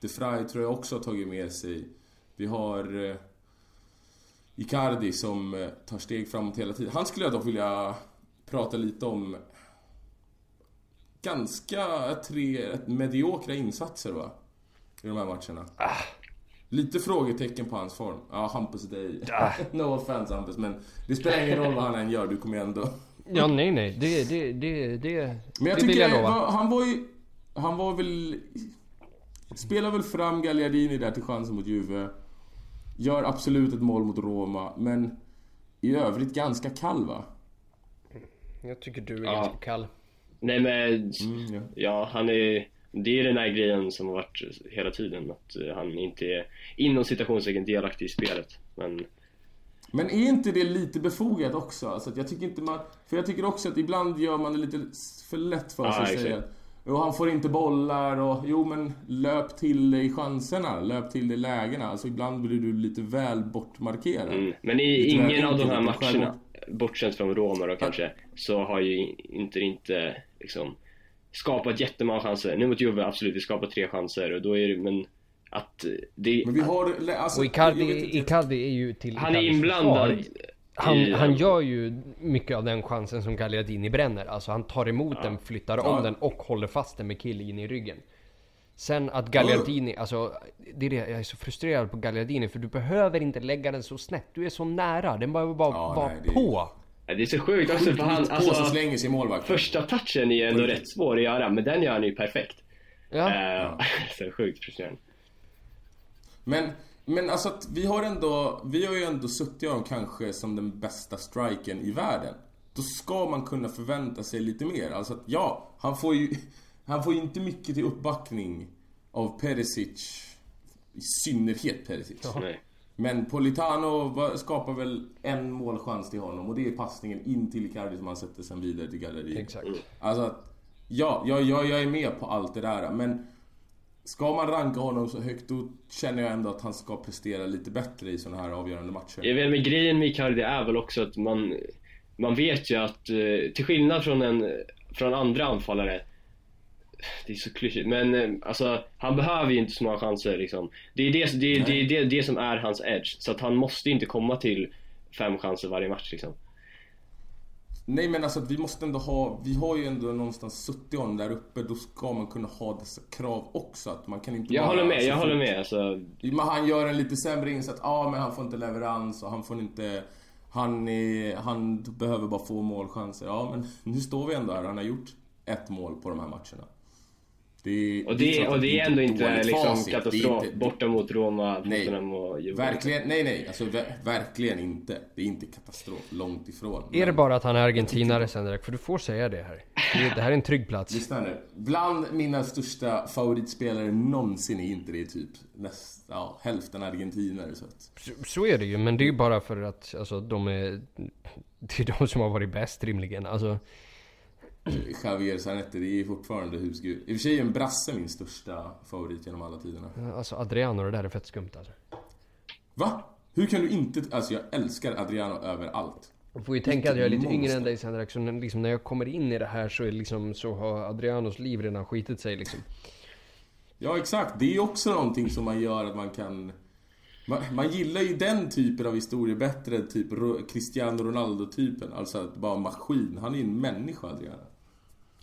De Frey tror jag också har tagit med sig. Vi har eh, Icardi som eh, tar steg framåt hela tiden. Han skulle jag dock vilja prata lite om ganska tre mediokra insatser va? I de här matcherna. Lite frågetecken på hans form. Ja, Hampus dig. no offense Hampus, men det spelar ingen roll vad han än gör, du kommer ändå... Ja, nej, nej. Det, det, det, det, Men jag det tycker, jag lova. va- han var ju... Han var väl... Spelar väl fram Gagliardini där till chansen mot Juve. Gör absolut ett mål mot Roma, men i övrigt ganska kall va? Jag tycker du är Ja. ganska kall. Nej men, Mm, ja. ja han är... Det är den här grejen som har varit hela tiden. Att han inte är inom citationstecken delaktig i spelet. Men Men är inte det lite befogat också? Alltså att jag tycker inte man... För jag tycker också att ibland gör man det lite för lätt för sig Ja, att säga Jo, han får inte bollar och... Jo, men löp till dig chanserna. Löp till dig lägena. Alltså ibland blir du lite väl bortmarkerad. Mm. Men i ingen av de här att matcherna, bortsett från Roma då kanske, så har ju inte inte liksom skapat jättemånga chanser. Nu mot Juve, absolut, vi skapar tre chanser och då är det, men att det... Men vi har... Alltså, Och Icardi. Icardi är ju till han är inblandad försvar. Han, i- han gör ju mycket av den chansen som Gagliardini bränner. Alltså han tar emot den, flyttar om Ja. den och håller fast den med kille in i ryggen. Sen att Gagliardini, alltså det är det, jag är så frustrerad på Gagliardini för du behöver inte lägga den så snett. Du är så nära, den behöver bara Ja, vara nej, på. Ja, Det är så sjukt också för han, alltså, slänger sig målvakten. första touchen är ändå Oj. rätt svår att göra, men den gör han ju perfekt. Ja. Eh, så sjukt frustrerande. Men, men alltså att vi har ändå, vi har ju ändå suttit honom kanske som den bästa striken i världen. Då ska man kunna förvänta sig lite mer. Alltså att ja, han får ju, han får ju inte mycket till uppbackning av Perisic. I synnerhet Perisic. Nej. Men Politano skapar väl en målchans till honom och det är passningen in till Icardi som han sätter sen vidare till galleriet. Exakt. Alltså att, ja, jag, jag, jag är med på allt det där men Ska man ranka honom så högt då känner jag ändå att han ska prestera lite bättre i såna här avgörande matcher. Jag vet, men grejen med Icardi är väl också att man, man vet ju att eh, till skillnad från, en, från andra anfallare det är så klyschigt, men eh, alltså han behöver ju inte så många chanser liksom. Det är det, det, det, det, det som är hans edge, så att han måste inte komma till fem chanser varje match liksom. Nej men alltså vi måste ändå ha, vi har ju ändå någonstans suttit honom där uppe, då ska man kunna ha dessa krav också. Att man kan inte Jag bara, håller med, alltså, jag håller med alltså. Men han gör en lite sämre insats, ja men han får inte leverans och han får inte... Han, är, han behöver bara få målchanser. Ja men nu står vi ändå här, han har gjort ett mål på de här matcherna. Det Och det, klart och det är ändå inte liksom facit. Det katastrof inte- borta mot Roma, Nej. Och Juventus. Verkligen, nej nej, alltså ver- verkligen inte. Det är inte katastrof, långt ifrån. Är det bara att han är argentinare Sendrak? För du får säga det här. Det, det här är en trygg plats. Lyssna nu. Bland mina största favoritspelare någonsin är inte det typ näst, ja, hälften argentinare. Så att, Så, så är det ju, men det är ju bara för att alltså, de är... Det är de som har varit bäst rimligen. Alltså, Javier Zanetti, det är fortfarande husgud. I och för sig är en brasse min största favorit genom alla tiderna. alltså Adriano, det där är fett skumt alltså. Va? Hur kan du inte... Alltså jag älskar Adriano över allt. Du får ju tänka att jag är lite monster. yngre än dig Sendrak, så när- liksom, när jag kommer in i det här så, är liksom, så har Adrianos liv redan skitit sig liksom. Ja exakt, det är också någonting som man gör att man kan... Man, man gillar ju den typen av historier bättre än typ Cristiano Ronaldo-typen. Alltså att bara maskin. Han är ju en människa Adriano.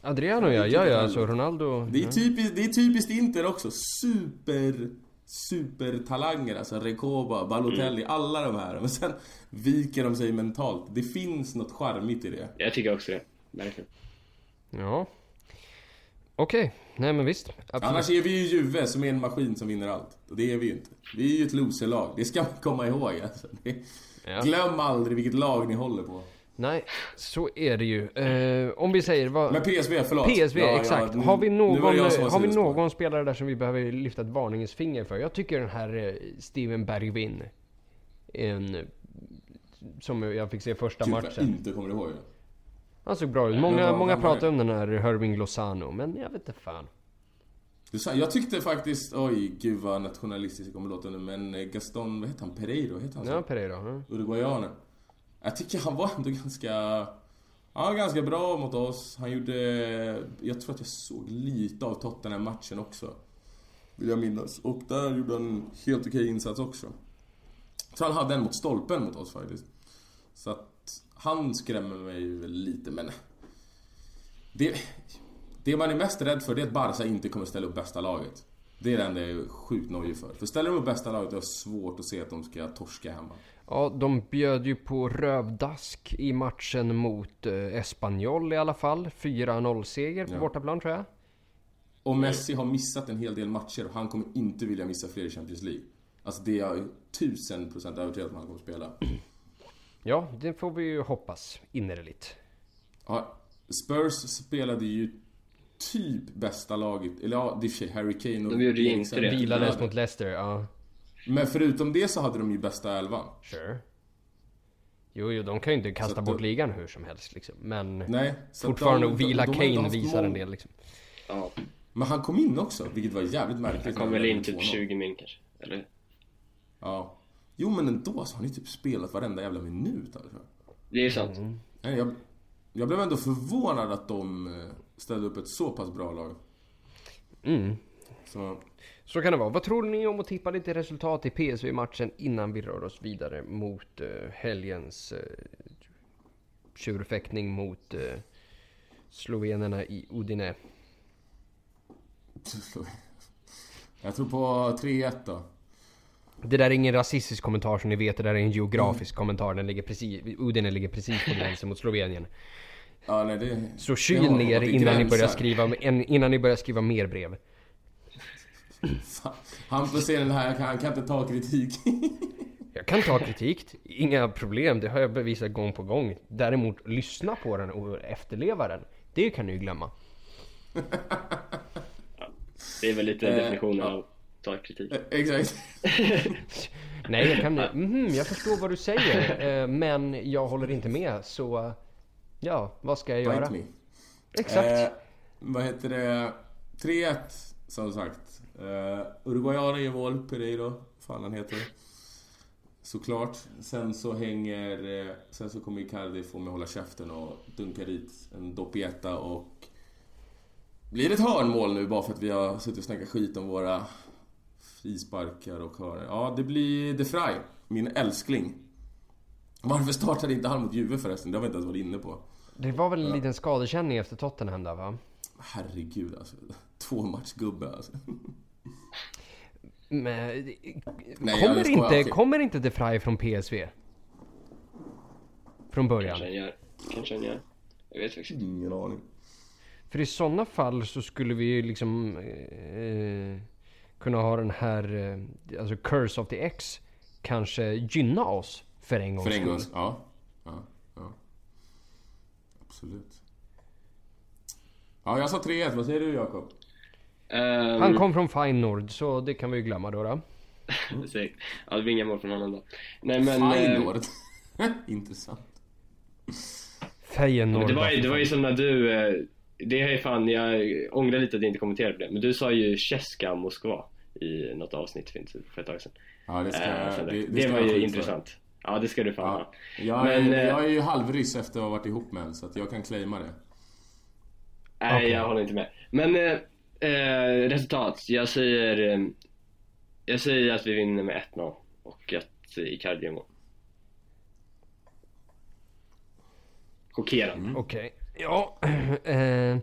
Adriano ja, ja ja, alltså Ronaldo... Det är, ja. typiskt, det är typiskt Inter också. Super, super talanger. Alltså Recoba, Balotelli, alla de här. Men sen viker de sig mentalt. Det finns något charmigt i det. Jag tycker också det. Verkligen. Ja. Okej, nej men visst. Absolut. Annars är vi ju Juve som är en maskin som vinner allt. Och det är vi ju inte. Vi är ju ett loserlag. Det ska man komma ihåg. Alltså. Det, Ja. Glöm aldrig vilket lag ni håller på. Nej, så är det ju. Eh, om vi säger vad... Men PSV, förlåt. PSV, Ja, ja, exakt. nu- har vi någon, det har vi någon spelare där som vi behöver lyfta ett varningens finger för? Jag tycker den här eh, Steven Bergvin. En... Som jag fick se första Gud, vad jag matchen. inte kommer ihåg det. Han såg bra ut. Många, många pratar om den här Herving Lozano, men jag vet inte fan. Jag tyckte faktiskt, oj gud vad nationalistiskt jag kommer låta nu, men eh, Gaston, vad heter han? Pereiro, heter han så? Ja, Pereira. Ja. Uruguayanen. Jag tycker han var ändå ganska... Han var ganska bra mot oss. Han gjorde... Jag tror att jag såg lite av Tottenham-matchen också. Vill jag minnas. Och där gjorde han en helt okej insats också. Så han hade en mot stolpen mot oss faktiskt. Så att han skrämmer mig väl lite men... Det, det man är mest rädd för det är att Barca inte kommer ställa upp bästa laget. Det är det enda jag är sjukt nojig för. För ställer de upp bästa laget, då har jag svårt att se att de ska torska hemma. ja, de bjöd ju på rövdask i matchen mot eh, Espanyol i alla fall. 4-0 seger på Ja. bortaplan tror jag. Och Messi har missat en hel del matcher och han kommer inte vilja missa fler i Champions League. Alltså det är jag tusen procent övertygad om att han kommer spela. Ja, det får vi ju hoppas innerligt. Ja, Spurs spelade ju typ bästa laget, eller ja, det är för sig Harry Kane och De gjorde ju inte det. Vilades mot Leicester, ja. Men förutom det så hade de ju bästa elvan. Sure. Jo, jo, de kan ju inte kasta bort då- ligan hur som helst liksom. Men Nej. fortfarande de- att vila de inte Kane visar en mål- del liksom. Ja, Men han kom in också, vilket var jävligt märkligt. han kom väl in typ 2-0. 20 min kanske. Eller? Ja. Jo men ändå så har ni typ spelat varenda jävla minut alltså. Det är sant. Nej, jag, jag blev ändå förvånad att de eh, ställde upp ett så pass bra lag. Mm. Så, Så kan det vara. Vad tror ni om att tippa lite resultat i PSV-matchen innan vi rör oss vidare mot uh, helgens uh, tjurfäktning mot uh, slovenerna i Udine? jag tror på 3-1 då. Det där är ingen rasistisk kommentar som ni vet, det där är en geografisk kommentar. Den ligger precis, Udine ligger precis på gränsen mot Slovenien. Ja, nej, det, Så det kyl har ner innan ni, börjar skriva, innan ni börjar skriva mer brev. Han får se den här, han kan, inte ta kritik. Jag kan ta kritik, inga problem, det har jag bevisat gång på gång. Däremot lyssna på den och efterleva den, det kan ni ju glömma. Det är väl lite Eh, definitionen av ta kritik. Exakt. Nej, jag kan... Mhm, jag förstår vad du säger, eh, men jag håller inte med, så... Ja, vad ska jag göra? Bite me. Exakt. Eh, vad heter det? 3-1 som sagt. Eh, Uruguayaner gör mål, Pereiro, fan han heter. Såklart. Sen så hänger... Eh, sen så kommer Icardi få mig hålla käften och dunka dit en doppietta och... Blir det ett hörnmål nu bara för att vi har suttit och snackat skit om våra frisparkar och hörnor? Ja, det blir De Frey, min älskling. Varför startade inte han mot Juve förresten? Det har vi inte ens varit inne på. Det var väl en liten skadekänning efter Tottenham där va? Herregud alltså. Två matchgubbe alltså. Men, Nej, kommer, jag skojar, inte, okej. kommer inte De Frey från PSV? Från början? Kanske han gör. Kanske han gör. Jag vet faktiskt. Ingen aning. För i sådana fall så skulle vi ju liksom eh, kunna ha den här, eh, alltså Curse of the X kanske gynna oss för en gångs För en skull. gång. Ja. ja. Ja. Absolut. Ja, jag sa 3-1. Vad säger du Jakob? Ehm, Han kom från Feyenoord så det kan vi ju glömma då. då. Säkert. Ja, det blir inga mål från honom då. Nej men... eh, Feyenoord. Intressant. Feyenoord. men det, var ju, det var ju som när du... eh, Det är ju fan, jag ångrar lite att jag inte kommenterade på det. Men du sa ju Cheska Moskva i något avsnitt för, ett tag sedan. Ja, det ska, Eh, det, det, det det ska var ju intressant. Ja, det ska du fan Ja. ha. Jag, Men, är, eh, jag är ju halvryss efter att ha varit ihop med en, så att jag kan claima det. Nej, Okej. jag håller inte med. Men eh, eh, resultat. Jag säger... Eh, jag säger att vi vinner med 1-0 och att Icardi gör mål. Chockerande. Mm. Okej. Ja. Eh,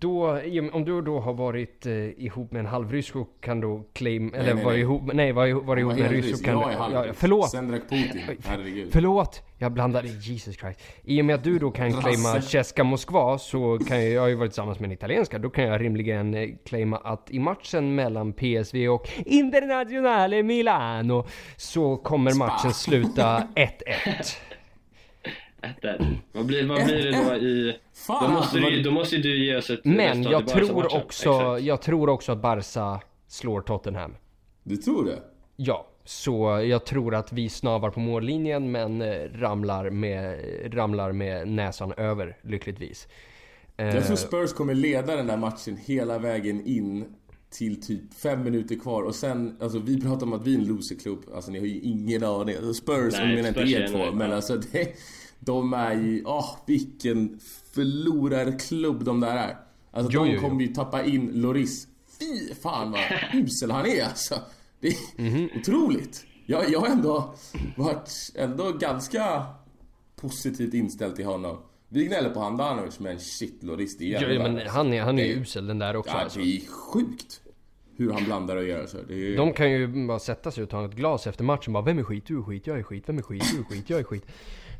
då, om du då har varit eh, ihop med en halvryss så kan du claim... Eller nej, var nej. ihop... Nej, var, ihop- var ihop med en ryss så kan Jag du... Ja, förlåt! Sen drack Putin. Herregud. Förlåt! Jag blandade, Jesus Christ. I och med att du då kan claima. Cesca Moskva så kan jag, jag har ju varit tillsammans med en italienska, då kan jag rimligen eh, claima att i matchen mellan PSV och Internazionale Milano så kommer matchen sluta 1-1. 1-1. Vad blir, vad blir det då i... Då Fan! måste, vad- du, då måste du ge oss ett Men jag tror också, Exakt. jag tror också att Barca slår Tottenham. Du tror det? Ja, så jag tror att vi snavar på mållinjen men eh, ramlar med, ramlar med näsan över lyckligtvis. Eh, Jag tror Spurs kommer leda den där matchen hela vägen in till typ fem minuter kvar och sen, alltså vi pratar om att vi är en loserklubb, alltså ni har ju ingen aning. Alltså, Spurs, Nej, och ni menar inte er två, men alltså det, de är ju, åh vilken förlorarklubb de där är. Alltså Jo, de kommer ju tappa in Loris. Fy fan vad usel han är alltså. Det är Mhm. otroligt. Jag, jag har ändå varit ändå ganska positivt inställd till honom. Vi gnäller på Handanovic men shit Loris det är ja, men han är, han är ju usel den där också Ja, alltså. det är sjukt. Hur han blandar och gör så. Är... De kan ju bara sätta sig och ta ett glas efter matchen bara Vem är skit? Du är skit, jag är skit, vem är skit? Du är skit, jag är skit.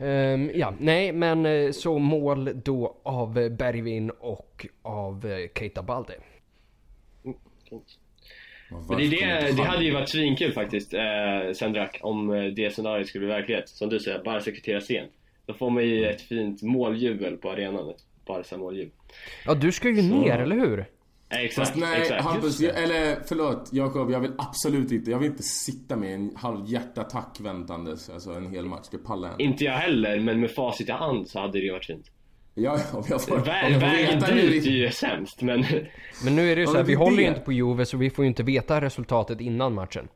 Ehm, ja, nej men eh, så mål då av Bergvin och av eh, Keita Balde. Men det, det, det hade ju varit svinkul faktiskt, eh, Sendrak, om eh, det scenariot skulle bli verklighet. Som du säger, Barca kvitterar sent. Då får man ju ett fint måljubel på arenan. Ett Barca-måljubel. Ja du ska ju ner, eller hur? Exakt, Fast nej, exakt. Hampus, eller förlåt Jakob, jag vill absolut inte, jag vill inte sitta med en halv hjärtattack väntandes, alltså en hel match, det pallar jag inte. Inte jag heller, men med facit i hand så hade det ju varit fint. Ja, om jag får, om Vä- jag får vägen dit är ju sämst, men... Men nu är det ju så här, vi håller ju inte på Juve så vi får ju inte veta resultatet innan matchen.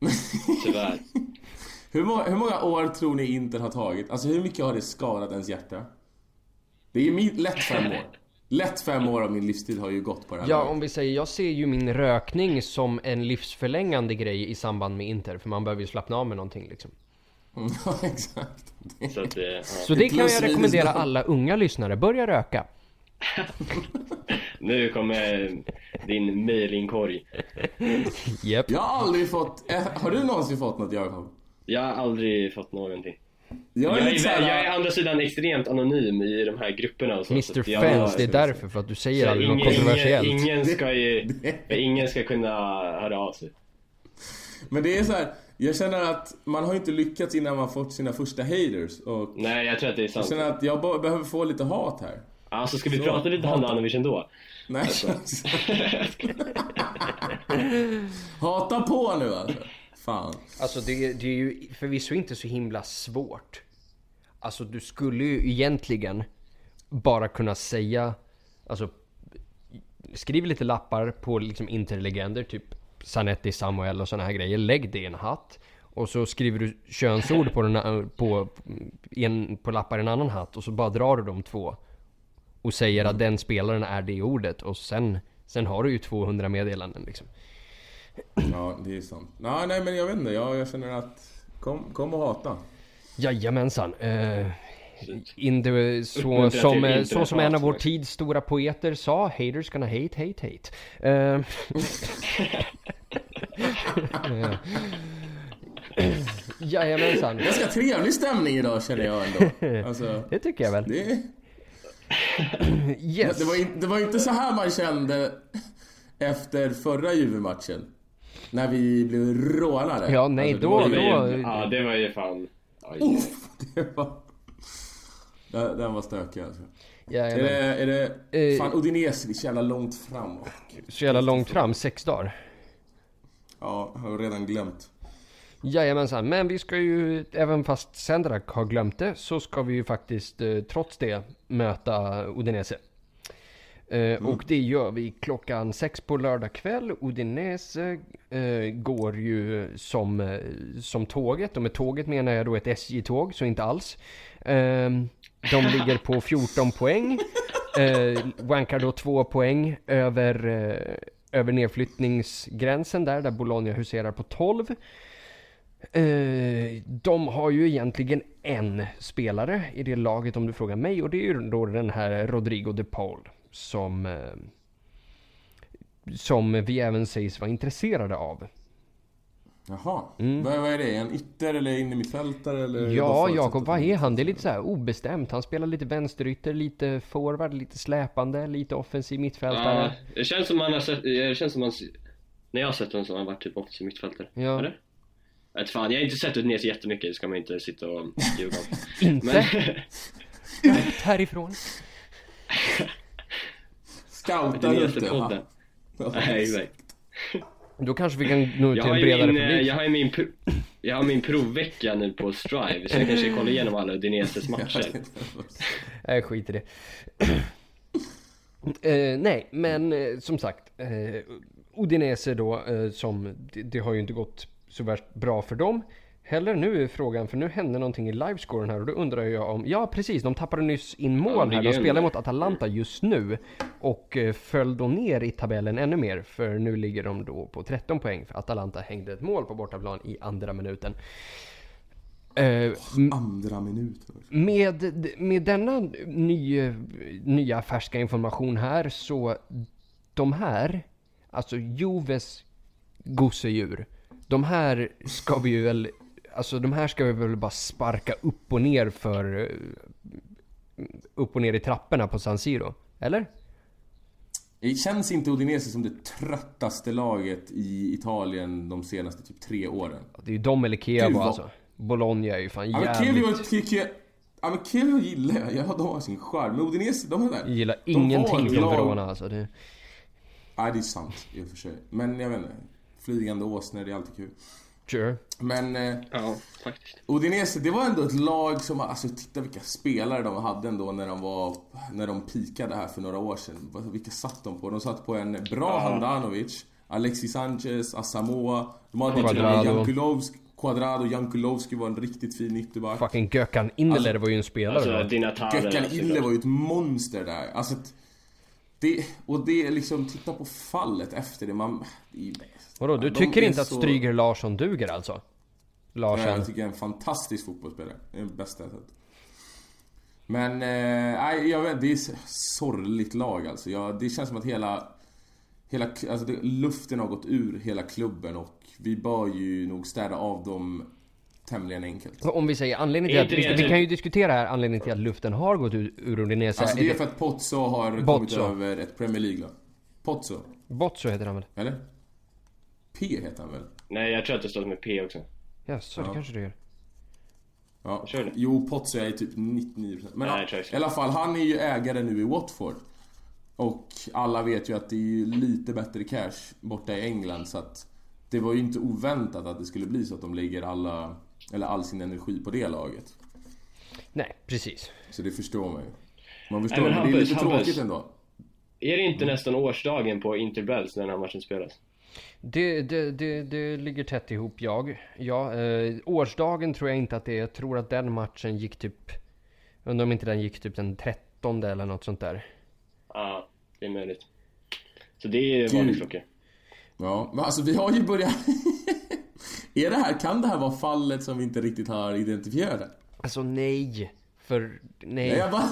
Tyvärr. Hur, må, hur många år tror ni Inter har tagit? Alltså hur mycket har det skadat ens hjärta? Det är min, lätt fem år. Lätt fem år av min livstid har ju gått på det här Ja, om vi säger, jag ser ju min rökning som en livsförlängande grej i samband med Inter, för man behöver ju slappna av med någonting liksom. Ja, exakt. Så att, eh, ja. Så det kan jag rekommendera alla unga lyssnare, börja röka. Nu kommer Din mailinkorg. Japp. Jag har aldrig fått... eh, Har du någonsin fått något Jakob? Jag har aldrig fått någonting. Jag Jag är är, lite såhär... jag är andra sidan extremt anonym i de här grupperna och så. Mr jag- Fence, det är därför. För att du säger så aldrig något ingen, kontroversiellt. ingen, ingen ska ju, ingen ska kunna höra av sig. Men det är så här. Jag känner att man har inte lyckats innan man fått sina första haters. Och Nej, jag tror att det är jag sant. känner att jag behöver få lite hat här. Alltså ska vi Så, prata lite hata. Handanovic ändå? Nej. Hata på nu alltså. Fan. Alltså det, det är ju förvisso inte så himla svårt. Alltså du skulle ju egentligen bara kunna säga, alltså skriv lite lappar på liksom interlegender, typ Sanetti, Samuel och såna här grejer. Lägg det i en hatt. Och så skriver du könsord på, den, på, en, på lappar i en annan hatt och så bara drar du de två. Och säger att den spelaren är det ordet och sen, sen har du ju 200 meddelanden liksom. Ja, det är sant. Nej, nej men jag vet inte. Jag, jag känner att... Kom, kom och hata. Jajamensan. Eh, in the, så, som, så som en av vår tids stora poeter sa, haters gonna hate, hate, hate. Eh, Jajamensan, Ganska trevlig stämning idag känner jag ändå. Alltså, det tycker jag väl. det, Yes. det, var in, det var inte så här man kände efter förra Juve-matchen. När vi blev rånade. Ja, nej, Alltså, då- då- ju, ja, det var ju fan... Oj. Uff, det var... Den, var stökig alltså. Är Jajamän. det, är det... Eh. Fan, Udinese, det är så jävla långt fram. Så jävla långt fram, sex dagar. Ja, jag har redan glömt. Jajamensan, men vi ska ju, även fast Sendrak har glömt det, så ska vi ju faktiskt eh, trots det möta Udinese. Eh, Och det gör vi klockan sex på lördag kväll. Udinese eh, går ju som, eh, som tåget, och med tåget menar jag då ett SJ-tåg, så inte alls. Eh, de ligger på 14 poäng. Eh, wankar då två poäng över, eh, över nedflyttningsgränsen där, där Bologna huserar på 12. Eh, de har ju egentligen en spelare i det laget om du frågar mig och det är ju då den här Rodrigo de Paul som eh, som vi även sägs vara intresserade av. Jaha. Vad, vad är det? En ytter eller innermittfältare eller? Mm. Ja, vad Jakob, vad är han? Det är lite så här obestämt. Han spelar lite vänsterytter, lite forward, lite släpande, lite offensiv Ja, mittfältare. det känns som man har sett, det känns som man, när jag har sett honom så har han varit typ offensiv mittfältare. Ja. Eller? Jag vet fan, jag har inte sett Udinese jättemycket, det ska man inte sitta och ljuga om. Inte Men, ut härifrån. Scouta ut det, va? Nej, exakt. Då kanske vi kan nå ut Jag till har en bredare min, eh, publik. jag har min, jag har min provvecka nu på Strive, så jag kanske kollar igenom alla Udineses matcher. Nej, skit i det. eh, nej, men eh, som sagt. Eh, Udinese då, eh, som det, det har ju inte gått så värst bra för dem. Heller nu är frågan, för nu hände någonting i livescoren här och då undrar jag om, ja precis, de tappade nyss in mål här. De spelar mot Atalanta just nu och eh, föll då ner i tabellen ännu mer. För nu ligger de då på 13 poäng för Atalanta hängde ett mål på bortaplan i andra minuten. Eh, Andra minuter. med, med denna ny, nya färska information här så de här, alltså Joves gosedjur, de här ska vi ju väl, alltså de här ska vi väl bara sparka upp och ner för, eh, upp och ner i trapporna på San Siro, eller? Det känns inte Udinese som det tröttaste laget i Italien de senaste typ tre åren. Det är ju de eller Gud, vad- alltså. Bologna är ju fan Ja men Chievo jävligt... Ja men Chievo gillar jag, ja de har sin charm. Men Udinese, de är där. Jag gillar De ingenting från lag- Verona alltså. Det, Nej det är sant i och för sig. Men jag vet inte. Flygande åsnor, det är alltid kul. Sure. Men eh, Ja, faktiskt. Udinese, det var ändå ett lag som, alltså titta vilka spelare de hade ändå när de var, när de pikade här för några år sedan. Vilka satt de på? De satt på en bra Handanovic, Alexis Sanchez, Asamoah. De hade Quadrado. Jankulovski, Quadrado, Jankulovski var en riktigt fin ytterback. Fucking Gökan Indeler var ju en spelare Alltså. Gökhan Ille var ju ett monster där. Alltså, det, och det är liksom, titta på fallet efter det. Man, det Vadå, du de tycker inte att så- Stryger Larsson duger alltså? Ja, Larsen? jag tycker jag är en fantastisk fotbollsspelare. Det är den bästa jag sett. Men, eh, nej, jag vet, det är ett sorgligt lag alltså. Jag, det känns som att hela... hela, alltså det, luften har gått ur hela klubben och vi bör ju nog städa av dem tämligen enkelt. Om vi säger anledningen till att, vi, vi kan ju diskutera här anledningen till att luften har gått ur, ur Udinese. Alltså det är för att Pozzo har kommit Bozzo. över ett Premier League-lag. Pozzo, Botso heter han väl? eller? P heter han väl? Nej, jag tror att det står med P också. Ja, så det Ja. kanske det gör. Ja. Kör det. Jo, Pozzo är typ 99% Men Nej, jag i alla fall, han är ju ägare nu i Watford. Och alla vet ju att det är ju lite bättre cash borta i England så att det var ju inte oväntat att det skulle bli så att de lägger alla, eller all sin energi på det laget. Nej, precis. Så det förstår man ju. Man förstår, Nej, men, men det är lite Hampus. tråkigt ändå. Är det inte nästan årsdagen på Interbells när den här matchen spelas? Det, det, det, det ligger tätt ihop, jag. Ja, eh, årsdagen tror jag inte att det är. Jag tror att den matchen gick typ... Undrar om inte den gick typ den 13 eller något sånt där. Ja, det är möjligt. Så det är Gud. varningsklockor. Ja, men alltså vi har ju börjat... är det här, kan det här vara fallet som vi inte riktigt har identifierat? Alltså nej. För nej. Nej, jag bara...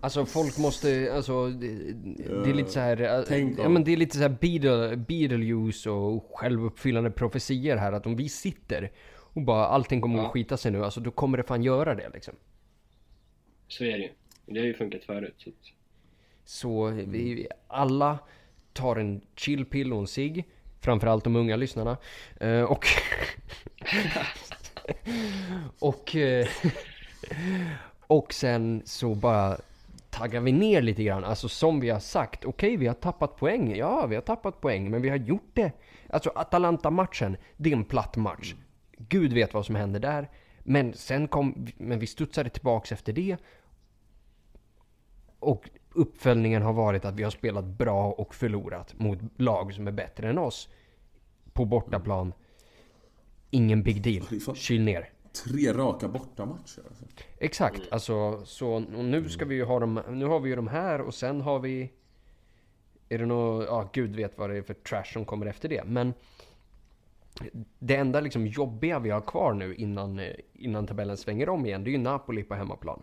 Alltså folk måste, alltså det, det är lite så här, eh, Tänk ja men det är lite så här Beetle, Beetlejuice och självuppfyllande profetier här att om vi sitter och bara allting kommer Ja. att skita sig nu, alltså då kommer det fan göra det liksom. Så är det ju. Det har ju funkat förut. Så. Så vi alla tar en chillpill och en cigg. Framförallt de unga lyssnarna. Eh, och... och... eh, och sen så bara taggar vi ner lite grann. Alltså som vi har sagt. Okej, vi har tappat poäng. Ja, vi har tappat poäng. Men vi har gjort det. Alltså Atalanta-matchen, det är en platt match. Gud vet vad som hände där. Men sen kom... Men vi studsade tillbaks efter det. Och uppföljningen har varit att vi har spelat bra och förlorat mot lag som är bättre än oss. På bortaplan. Ingen big deal. Kyl ner. Tre raka bortamatcher alltså. Exakt, alltså så nu ska vi ju ha dem, nu har vi ju de här och sen har vi Är det något, ja gud vet vad det är för trash som kommer efter det men Det enda liksom jobbiga vi har kvar nu innan, eh, innan tabellen svänger om igen, det är ju Napoli på hemmaplan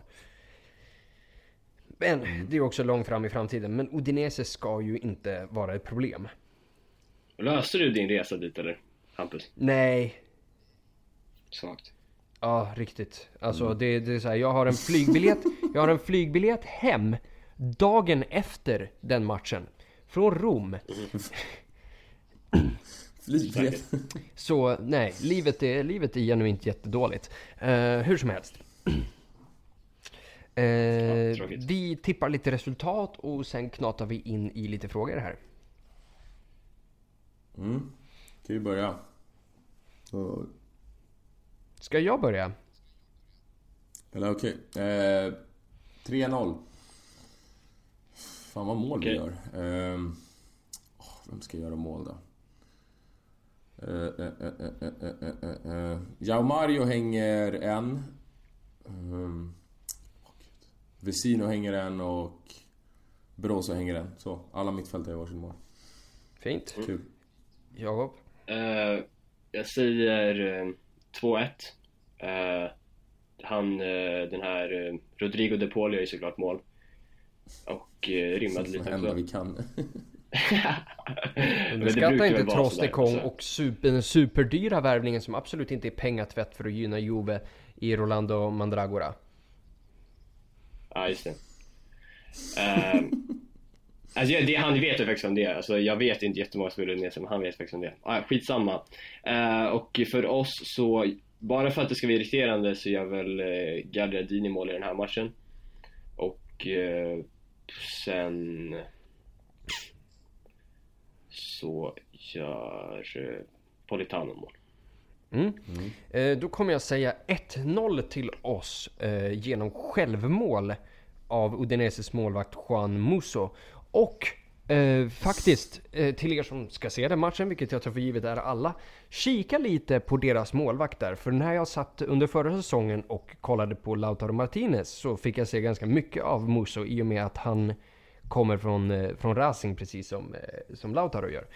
Men det är också långt fram i framtiden, men Udinese ska ju inte vara ett problem Löste du din resa dit eller? Hampus? Nej, Svagt. Ja, riktigt. Alltså det, det är så här, jag har en flygbiljett, jag har en flygbiljett hem dagen efter den matchen. Från Rom. Flygbiljett. Så nej, livet är, livet är genuint jättedåligt. Eh, hur som helst. Eh, tråkigt. vi tippar lite resultat och sen knatar vi in i lite frågor här. Mm. Kan vi börja? Så, Ska jag börja? Eller okej. Eh, 3-0. Fan vad mål vi Okej. gör. Ehm, åh, vem ska göra mål då? Eh, eh, eh, eh, eh, eh, eh, eh. Jao Mario hänger en. Um, Vesino hänger en och Brozo hänger en. Så, alla mittfältare i varsin mål. Fint. Kul. Jakob? Eh, jag säger eh, 2-1. Eh, han, eh, den här eh, Rodrigo de Paul gör ju såklart mål. Och uh, rimmade lite också. vi kan. Underskatta inte Trostekong och super, den superdyra värvningen som absolut inte är pengatvätt för att gynna Juve i Rolando Mandragora. Ja, just det. Um, alltså, jag- det. Han vet ju faktiskt om det. Alltså, jag vet inte jättemånga spelare ner men han vet faktiskt om det. Ah, skitsamma. Uh, och för oss så, bara för att det ska vara irriterande så gör väl eh, uh, Gagliardini mål i den här matchen. Och uh, sen så gör uh, Politano mål. Mm. Eh, då kommer jag säga 1-0 till oss eh, genom självmål av Udineses målvakt Juan Musso. Och eh, faktiskt, eh, till er som ska se den matchen, vilket jag tar för givet är alla, kika lite på deras målvakter. För när jag satt under förra säsongen och kollade på Lautaro Martinez så fick jag se ganska mycket av Musso i och med att han kommer från, eh, från Racing precis som, eh, som Lautaro gör.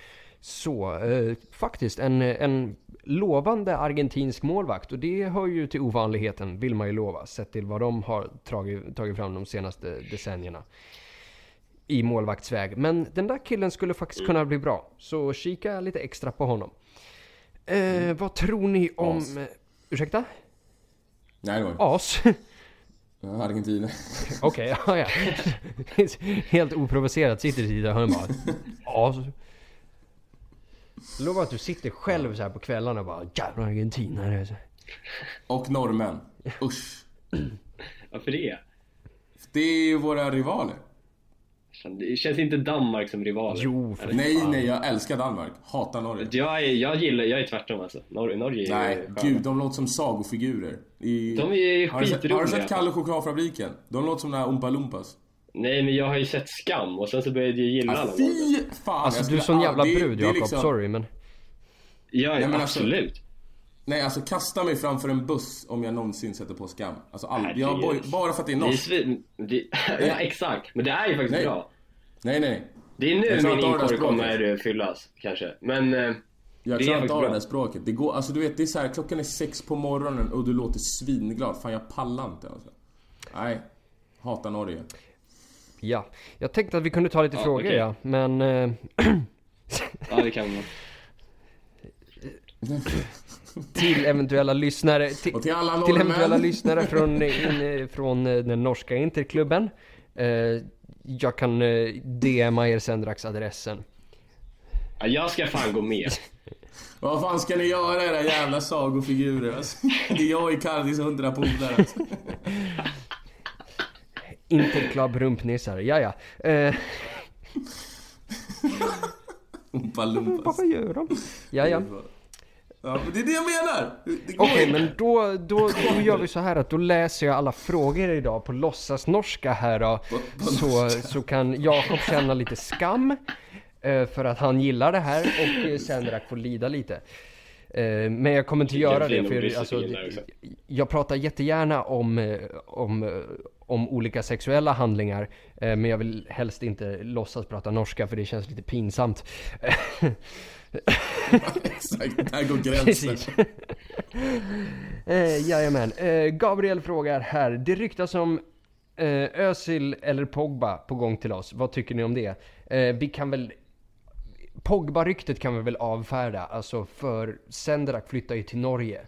Så eh, faktiskt en, en lovande argentinsk målvakt och det hör ju till ovanligheten vill man ju lova sett till vad de har tagit, tagit fram de senaste decennierna. i målvaktsväg. Men den där killen skulle faktiskt kunna bli bra. Så kika lite extra på honom. Eh, vad tror ni om... As. Ursäkta? Nej, det var As? ja, Argentina. Okej, ja, ja. Helt oprovocerat sitter du där och bara... As. Jag lovar att du sitter själv så här på kvällarna och bara jävla argentinare. Och norrmän. Usch. Varför det? Det är ju våra rivaler. Fan, Det känns inte Danmark som rivaler. Jo, för? Nej, nej, jag älskar Danmark. Hatar Norge. Jag är, jag gillar, jag är tvärtom alltså. Norge, Norge är Nej, gud, de låter som sagofigurer. I... De är har, du sett, har du skitroliga. sett Kalle och chokladfabriken? De låter som den här Oompa Loompas. Nej men jag har ju sett Skam och sen så började jag gilla alla fy fan! Alltså du är sån jävla det- brud Jakob, liksom- sorry men... Ja, Nej, ja men alltså- absolut. Nej, alltså kasta mig framför en buss om jag någonsin sätter på skam. Alltså all... Nej, jag. Bara för att det är Det är norskt. svin... Det... ja exakt, men det är ju faktiskt Nej. bra. Nej, nej. Det är nu Jag min inkorg kommer fyllas, kanske. Men... eh, Jag klarar inte av det där språket. Det går, alltså du vet, det är så här, klockan är sex på morgonen och du låter svinglad. Fan, jag pallar inte alltså. Nej. Hatar Norge. Ja, jag tänkte att vi kunde ta lite Ja, frågor okej. ja, men... Eh, Ja, det kan man. till eventuella lyssnare... Till, till alla till eventuella lyssnare från, in, från eh, den norska interklubben. Eh, jag kan eh, DMa er sen strax adressen. Ja, jag ska fan gå med. Vad fan ska ni göra era jävla sagofigurer? Alltså, det är jag i Cardis hundra polare. Alltså. Interklubb rumpnissar, ja ja. Eh, Oompa Loompas. vad gör de? Ja ja. Ja, det är det jag menar! Okej, inte. men då, då, då gör vi så här att då läser jag alla frågor idag på låtsasnorska här då. Så, så kan Jakob känna lite skam. eh, För att han gillar det här och Sendrak får lida lite. Eh, Men jag kommer inte göra det för alltså, jag pratar jättegärna om, om, om olika sexuella handlingar. eh, Men jag vill helst inte låtsas prata norska för det känns lite pinsamt. Exakt, där går gränsen. Eh, jajamän. Eh, Gabriel frågar här. Det ryktas om eh, Özil eller Pogba på gång till oss. Vad tycker ni om det? Eh, vi kan väl... Pogba-ryktet kan vi väl avfärda. Alltså för Senderak flyttar ju till Norge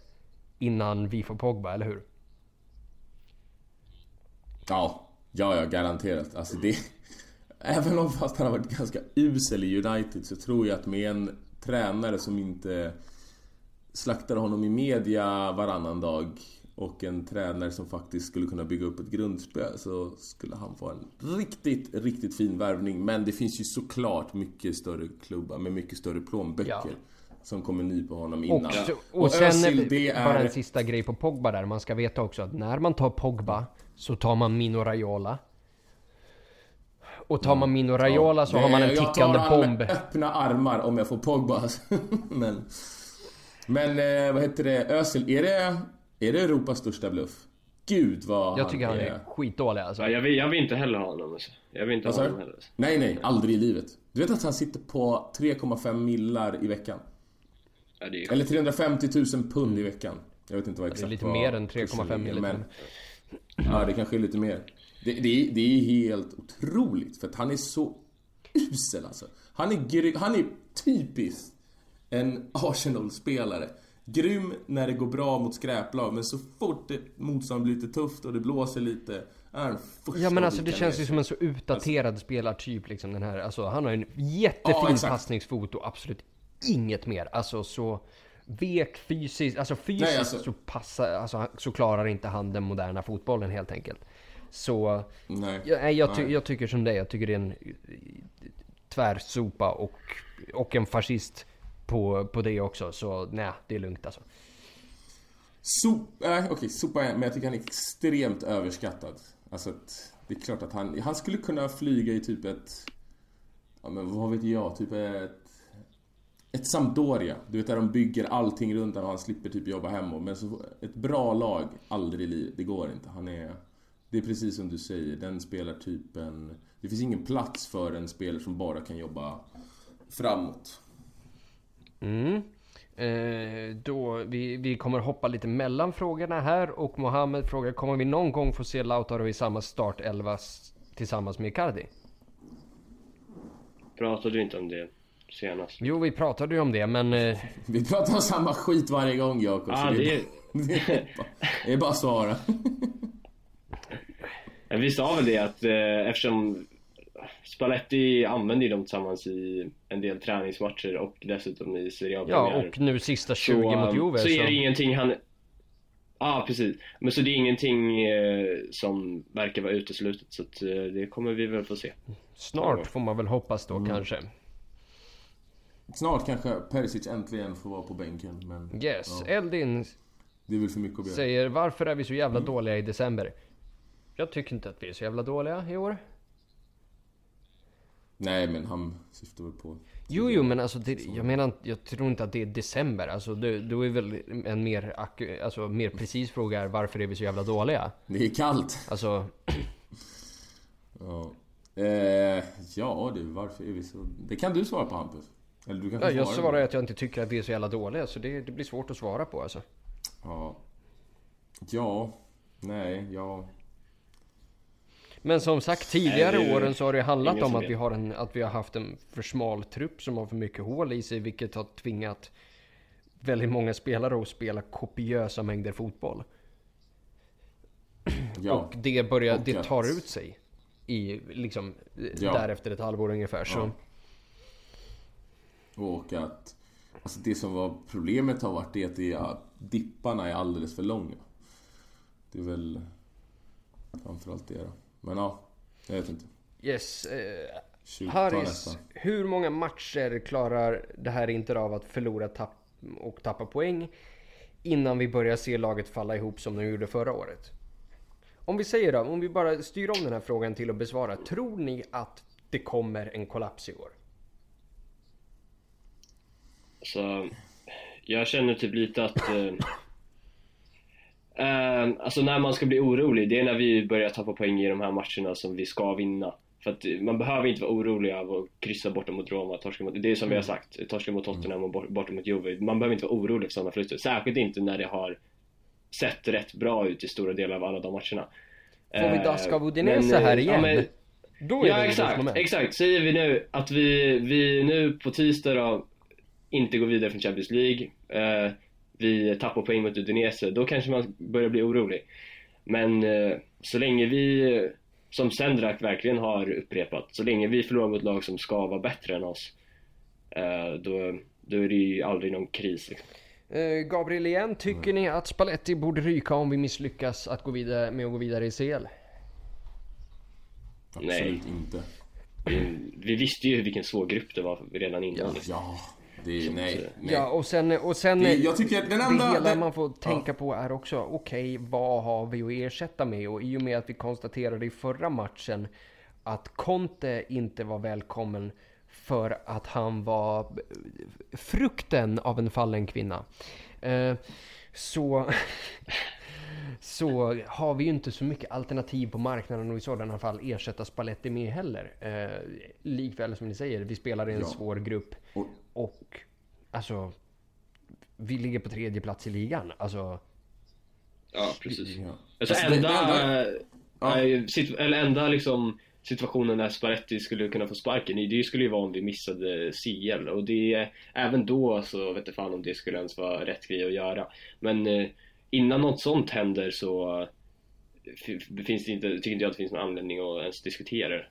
innan vi får Pogba, eller hur? Ja, ja, ja, garanterat. Alltså det... Även om fast han har varit ganska usel i United så tror jag att med en tränare som inte slaktar honom i media varannan dag och en tränare som faktiskt skulle kunna bygga upp ett grundspel så skulle han få en riktigt, riktigt fin värvning. Men det finns ju såklart mycket större klubbar med mycket större plånböcker Ja som kommer nypa honom Och, innan. så- och, sen Özil, det bara är... en sista grej på Pogba där. Man ska veta också att när man tar Pogba så tar man Mino Raiola. Och tar man Mino Raiola så har man en Nej, tickande Jag tar han bomb. med öppna armar om jag får Pogba. men... Men eh, vad heter det? Özil, är det, är det Europas största bluff? Gud vad Jag tycker han är skitdålig alltså. Ja, jag, vill, jag vill inte heller ha honom. Alltså. Jag vill inte Vad ha honom heller. Alltså. Nej, nej, aldrig i livet. Du vet att han sitter på 3,5 millar i veckan? Ja, det är Eller 350 000 pund i veckan. Jag vet inte vad Det är exakt lite mer än kursen 3,5 ligger, mil. men... Ja, det kanske är lite mer. Det, det, är, det är helt otroligt för att han är så usel alltså. Han är, gry, han är typiskt en Arsenal-spelare. Grym när det går bra mot skräplag men så fort det motstånd blir lite tufft och det blåser lite är Ja men alltså det känns ju som en så utdaterad spelartyp liksom den här. Alltså han har en Ja, jättefin exakt. passningsfot och absolut inget mer. Alltså så vek fysiskt, alltså fysiskt Nej, alltså- så passar, alltså så klarar inte han den moderna fotbollen helt enkelt. Så, Nej. ja, nej, jag, ty, jag tycker som dig, jag tycker det är en eh, tvärsopa och, och en fascist på, på det också. Så nej, det är lugnt alltså. So, äh, okej, sopa är, men jag tycker han är extremt överskattad. Alltså att, det är klart att han, han skulle kunna flyga i typ ett, ja men vad vet jag, typ ett, ett Sampdoria. Du vet där de bygger allting runt honom och han slipper typ jobba hemma. Men så, ett bra lag, aldrig i livet, det går inte. Han är, det är precis som du säger, den spelartypen, det finns ingen plats för en spelare som bara kan jobba framåt. Mm. Eh, då, vi, vi kommer hoppa lite mellan frågorna här och Mohammed frågar kommer vi någon gång få se Lautaro i samma startelva tillsammans med Icardi? Pratade vi inte om det senast? Jo, vi pratade ju om det, men... Eh, Vi pratar om samma skit varje gång Jakob. Ah, det är... det, är bara, det är bara att svara. Vi sa väl det att eh, eftersom Spalletti använder ju dem tillsammans i en del träningsmatcher och dessutom i Serie A ja, och nu sista 20 så, mot Juve. så är Så, det ingenting han... Ja, ah, precis. Men så det är ingenting eh, som verkar vara uteslutet så att, eh, det kommer vi väl få se. snart får man väl hoppas Mm. då kanske. Snart kanske Perisic äntligen får vara på bänken. Men Yes, ja, Eldin det är väl för mycket att begära. säger varför är vi så jävla Mm. dåliga i december? Jag tycker inte att vi är så jävla dåliga i år. Nej men han syftar väl på... Jo, jo, men alltså det, jag menar jag tror inte att det är december. Alltså det, då är väl en mer, alltså, mer precis fråga är varför är vi så jävla dåliga? Det är kallt. Alltså, Ja. Eh, ja du, varför är vi så... Det kan du svara på Hampus. Eller du kan ja, jag svarar att jag inte tycker att vi är så jävla dåliga. Så det, det blir svårt att svara på alltså. Ja. Ja. Nej, ja. Men som sagt tidigare Nej, åren så har det handlat om att vi, har en, att vi har haft en för smal trupp som har för mycket hål i sig. Vilket har tvingat väldigt många spelare att spela kopiösa mängder fotboll. ja. Och det börjar, Och det tar ut sig. I liksom, Ja. därefter ett halvår ungefär. Så. Och att... Alltså det som var problemet har varit det att det är, dipparna är alldeles för långa. Det är väl framförallt det då. Men ja, jag vet inte. Yes. Eh, 20 Haris, hur många matcher klarar det här inte av att förlora tapp och tappa poäng innan vi börjar se laget falla ihop som de gjorde förra året? Om vi säger då, om vi bara styr om den här frågan till att besvara. Tror ni att det kommer en kollaps i år? Så jag känner typ lite att... Eh, eh, alltså när man ska bli orolig, det är när vi börjar tappa poäng i de här matcherna som vi ska vinna. För att man behöver inte vara orolig av att kryssa borta mot Roma, torska mot, det är som vi har sagt, torska mot Tottenham och bort- borta mot Juve. Man behöver inte vara orolig för sådana förluster. Särskilt inte när det har sett rätt bra ut i stora delar av alla de matcherna. Får vi Eh, daska av Udinese här ja, igen? men- Då är Ja det exakt, exakt. Säger vi nu att vi, vi nu på tisdag då inte går vidare från Champions League. Eh, vi tappar poäng mot Udinese. Då kanske man börjar bli orolig. Men eh, så länge vi, eh, som Sendrak verkligen har upprepat, så länge vi förlorar mot lag som ska vara bättre än oss. Eh, då, då är det ju aldrig någon kris. Liksom. Eh, Gabriel igen, tycker ni att Spalletti borde ryka om vi misslyckas att gå vidare med att gå vidare i CL? Absolut inte. Vi, vi visste ju vilken svår grupp det var redan innan. liksom. Ja, det är... Nej, nej. Ja, och sen, och sen Det, jag tycker att den det enda... hela den- man får tänka på är också, okej, vad har vi att ersätta med? Och i och med att vi konstaterade i förra matchen att Conte inte var välkommen för att han var frukten av en fallen kvinna. Eh, så, så har vi ju inte så mycket alternativ på marknaden och i sådana fall ersätta Spalletti med heller. Eh, likväl som ni säger, vi spelar i en Ja. svår grupp. Och, Och alltså, vi ligger på tredje plats i ligan. Alltså, Ja, precis. ja. Alltså, Alltså, enda, det enda- Ja. eh, situ- eller enda liksom situationen där Sparetti skulle kunna få sparken i, det skulle ju vara om vi missade CL och det, även då så vet jag fan om det skulle ens vara rätt grej att göra. Men eh, innan något sånt händer så eh, finns det inte, tycker inte jag att det finns någon anledning att ens diskutera det.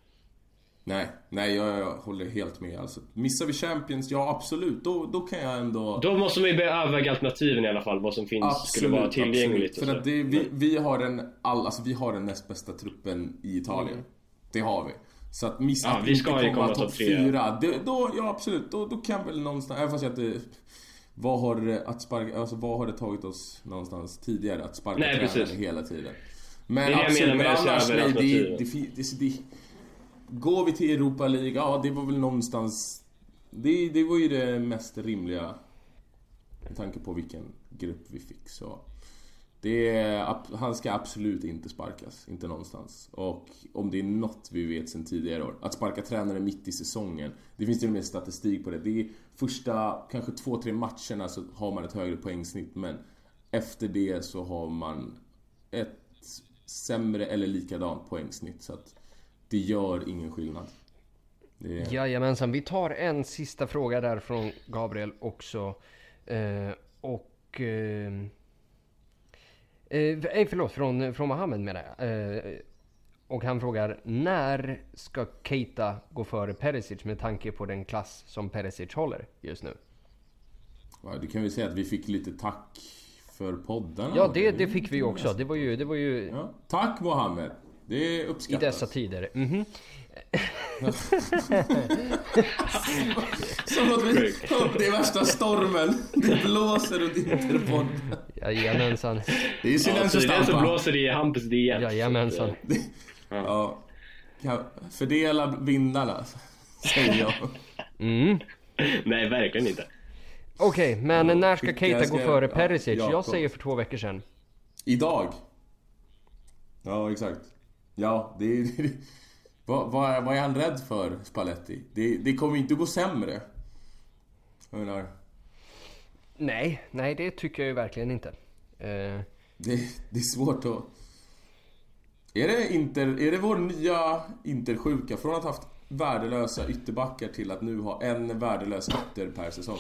Nej, nej jag, jag håller helt med. Alltså, missar vi Champions, ja absolut. Då, då kan jag ändå... Då måste man ju börja överväga alternativen i alla fall, vad som finns, skulle vara tillgängligt. och För att det, vi, vi, har den, all, alltså, vi har den näst bästa truppen i Italien. Det har vi. Så att missa Ja, att vi inte ska ju komma topp topp tre. fyra. Det, då, ja absolut. Då, då kan väl någonstans, även fast jag inte... Vad har, att sparka, alltså, vad har det tagit oss någonstans tidigare? Att sparka Nej, tränare precis. hela tiden. Men Det är det jag absolut, menar med men annars nej, det, det, det, det, Går vi till Europa League, ja det var väl någonstans... Det, det var ju det mest rimliga med tanke på vilken grupp vi fick så... Det är, han ska absolut inte sparkas, inte någonstans. Och om det är något vi vet sedan tidigare år, att sparka tränare mitt i säsongen. Det finns till och med statistik på det. Det är första, kanske två, tre matcherna så har man ett högre poängsnitt, men efter det så har man ett sämre eller likadant poängsnitt. Så att det gör ingen skillnad. Det är... Jajamensan, vi tar en sista fråga där från Gabriel också. Eh, och... Eh, eh, förlåt, från, från Mohammed menar jag. Eh, och han frågar, när ska Keita gå före Perisic med tanke på den klass som Perisic håller just nu? Ja, det kan vi säga att vi fick lite tack för podden. Ja, det, det fick vi också. Det var ju... Det var ju Ja. Tack Mohammed! Det I uppskattas. dessa tider. Mhm. Som att vi det är värsta stormen. Det blåser runt Interpodden. Jajamensan. Det är ju Ja, så Silenzio det är det som Stampa. blåser i Hampus DM. Jajamensan. Ja. Kan fördela vindarna, säger jag. Mm. Nej, verkligen inte. Okej, men när ska Keita ska- gå före ja, Perisic? Jakob. Jag säger för två veckor sedan. Idag. Ja, exakt. Ja, det är... vad, vad, är- vad är han rädd för, Spalletti? Det, det kommer inte gå sämre. Jag menar, Nej, nej det tycker jag ju verkligen inte. Eh, det, det är svårt att... Är det, inter, är det vår nya Intersjuka? Från att ha haft värdelösa ytterbackar till att nu ha en värdelös ytter per säsong.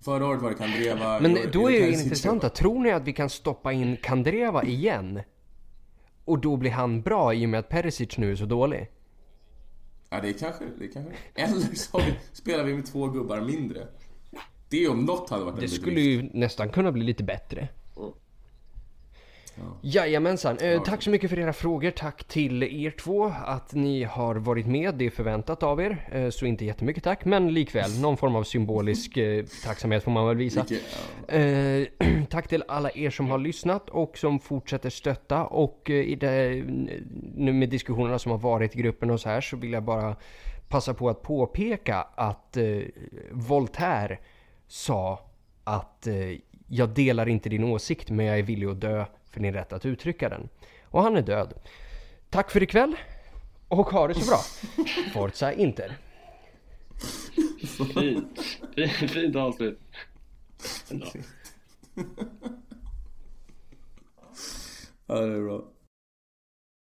Förra året var det Kandreva... men då är det ju Perisic. intressanta. Tror ni att vi kan stoppa in Kandreva igen? Och då blir han bra i och med att Perisic nu är så dålig? Ja, det är kanske det. kanske. Eller så vi, spelar vi med två gubbar mindre. Det om något hade varit en Det bedrift. skulle ju nästan kunna bli lite bättre. Ja. Jajamensan. Eh, tack så mycket för era frågor. Tack till er två att ni har varit med. Det är förväntat av er. Eh, så inte jättemycket tack, men likväl någon form av symbolisk eh, tacksamhet får man väl visa. Eh, tack till alla er som har lyssnat och som fortsätter stötta. Och eh, i det, nu med diskussionerna som har varit i gruppen och så här så vill jag bara passa på att påpeka att Voltaire sa att jag delar inte din åsikt men jag är villig att dö för din rätt att uttrycka den. Och han är död. Tack för ikväll och ha det så bra. Forza Inter. Fint. Fint, fint avslut. Ja, det är bra.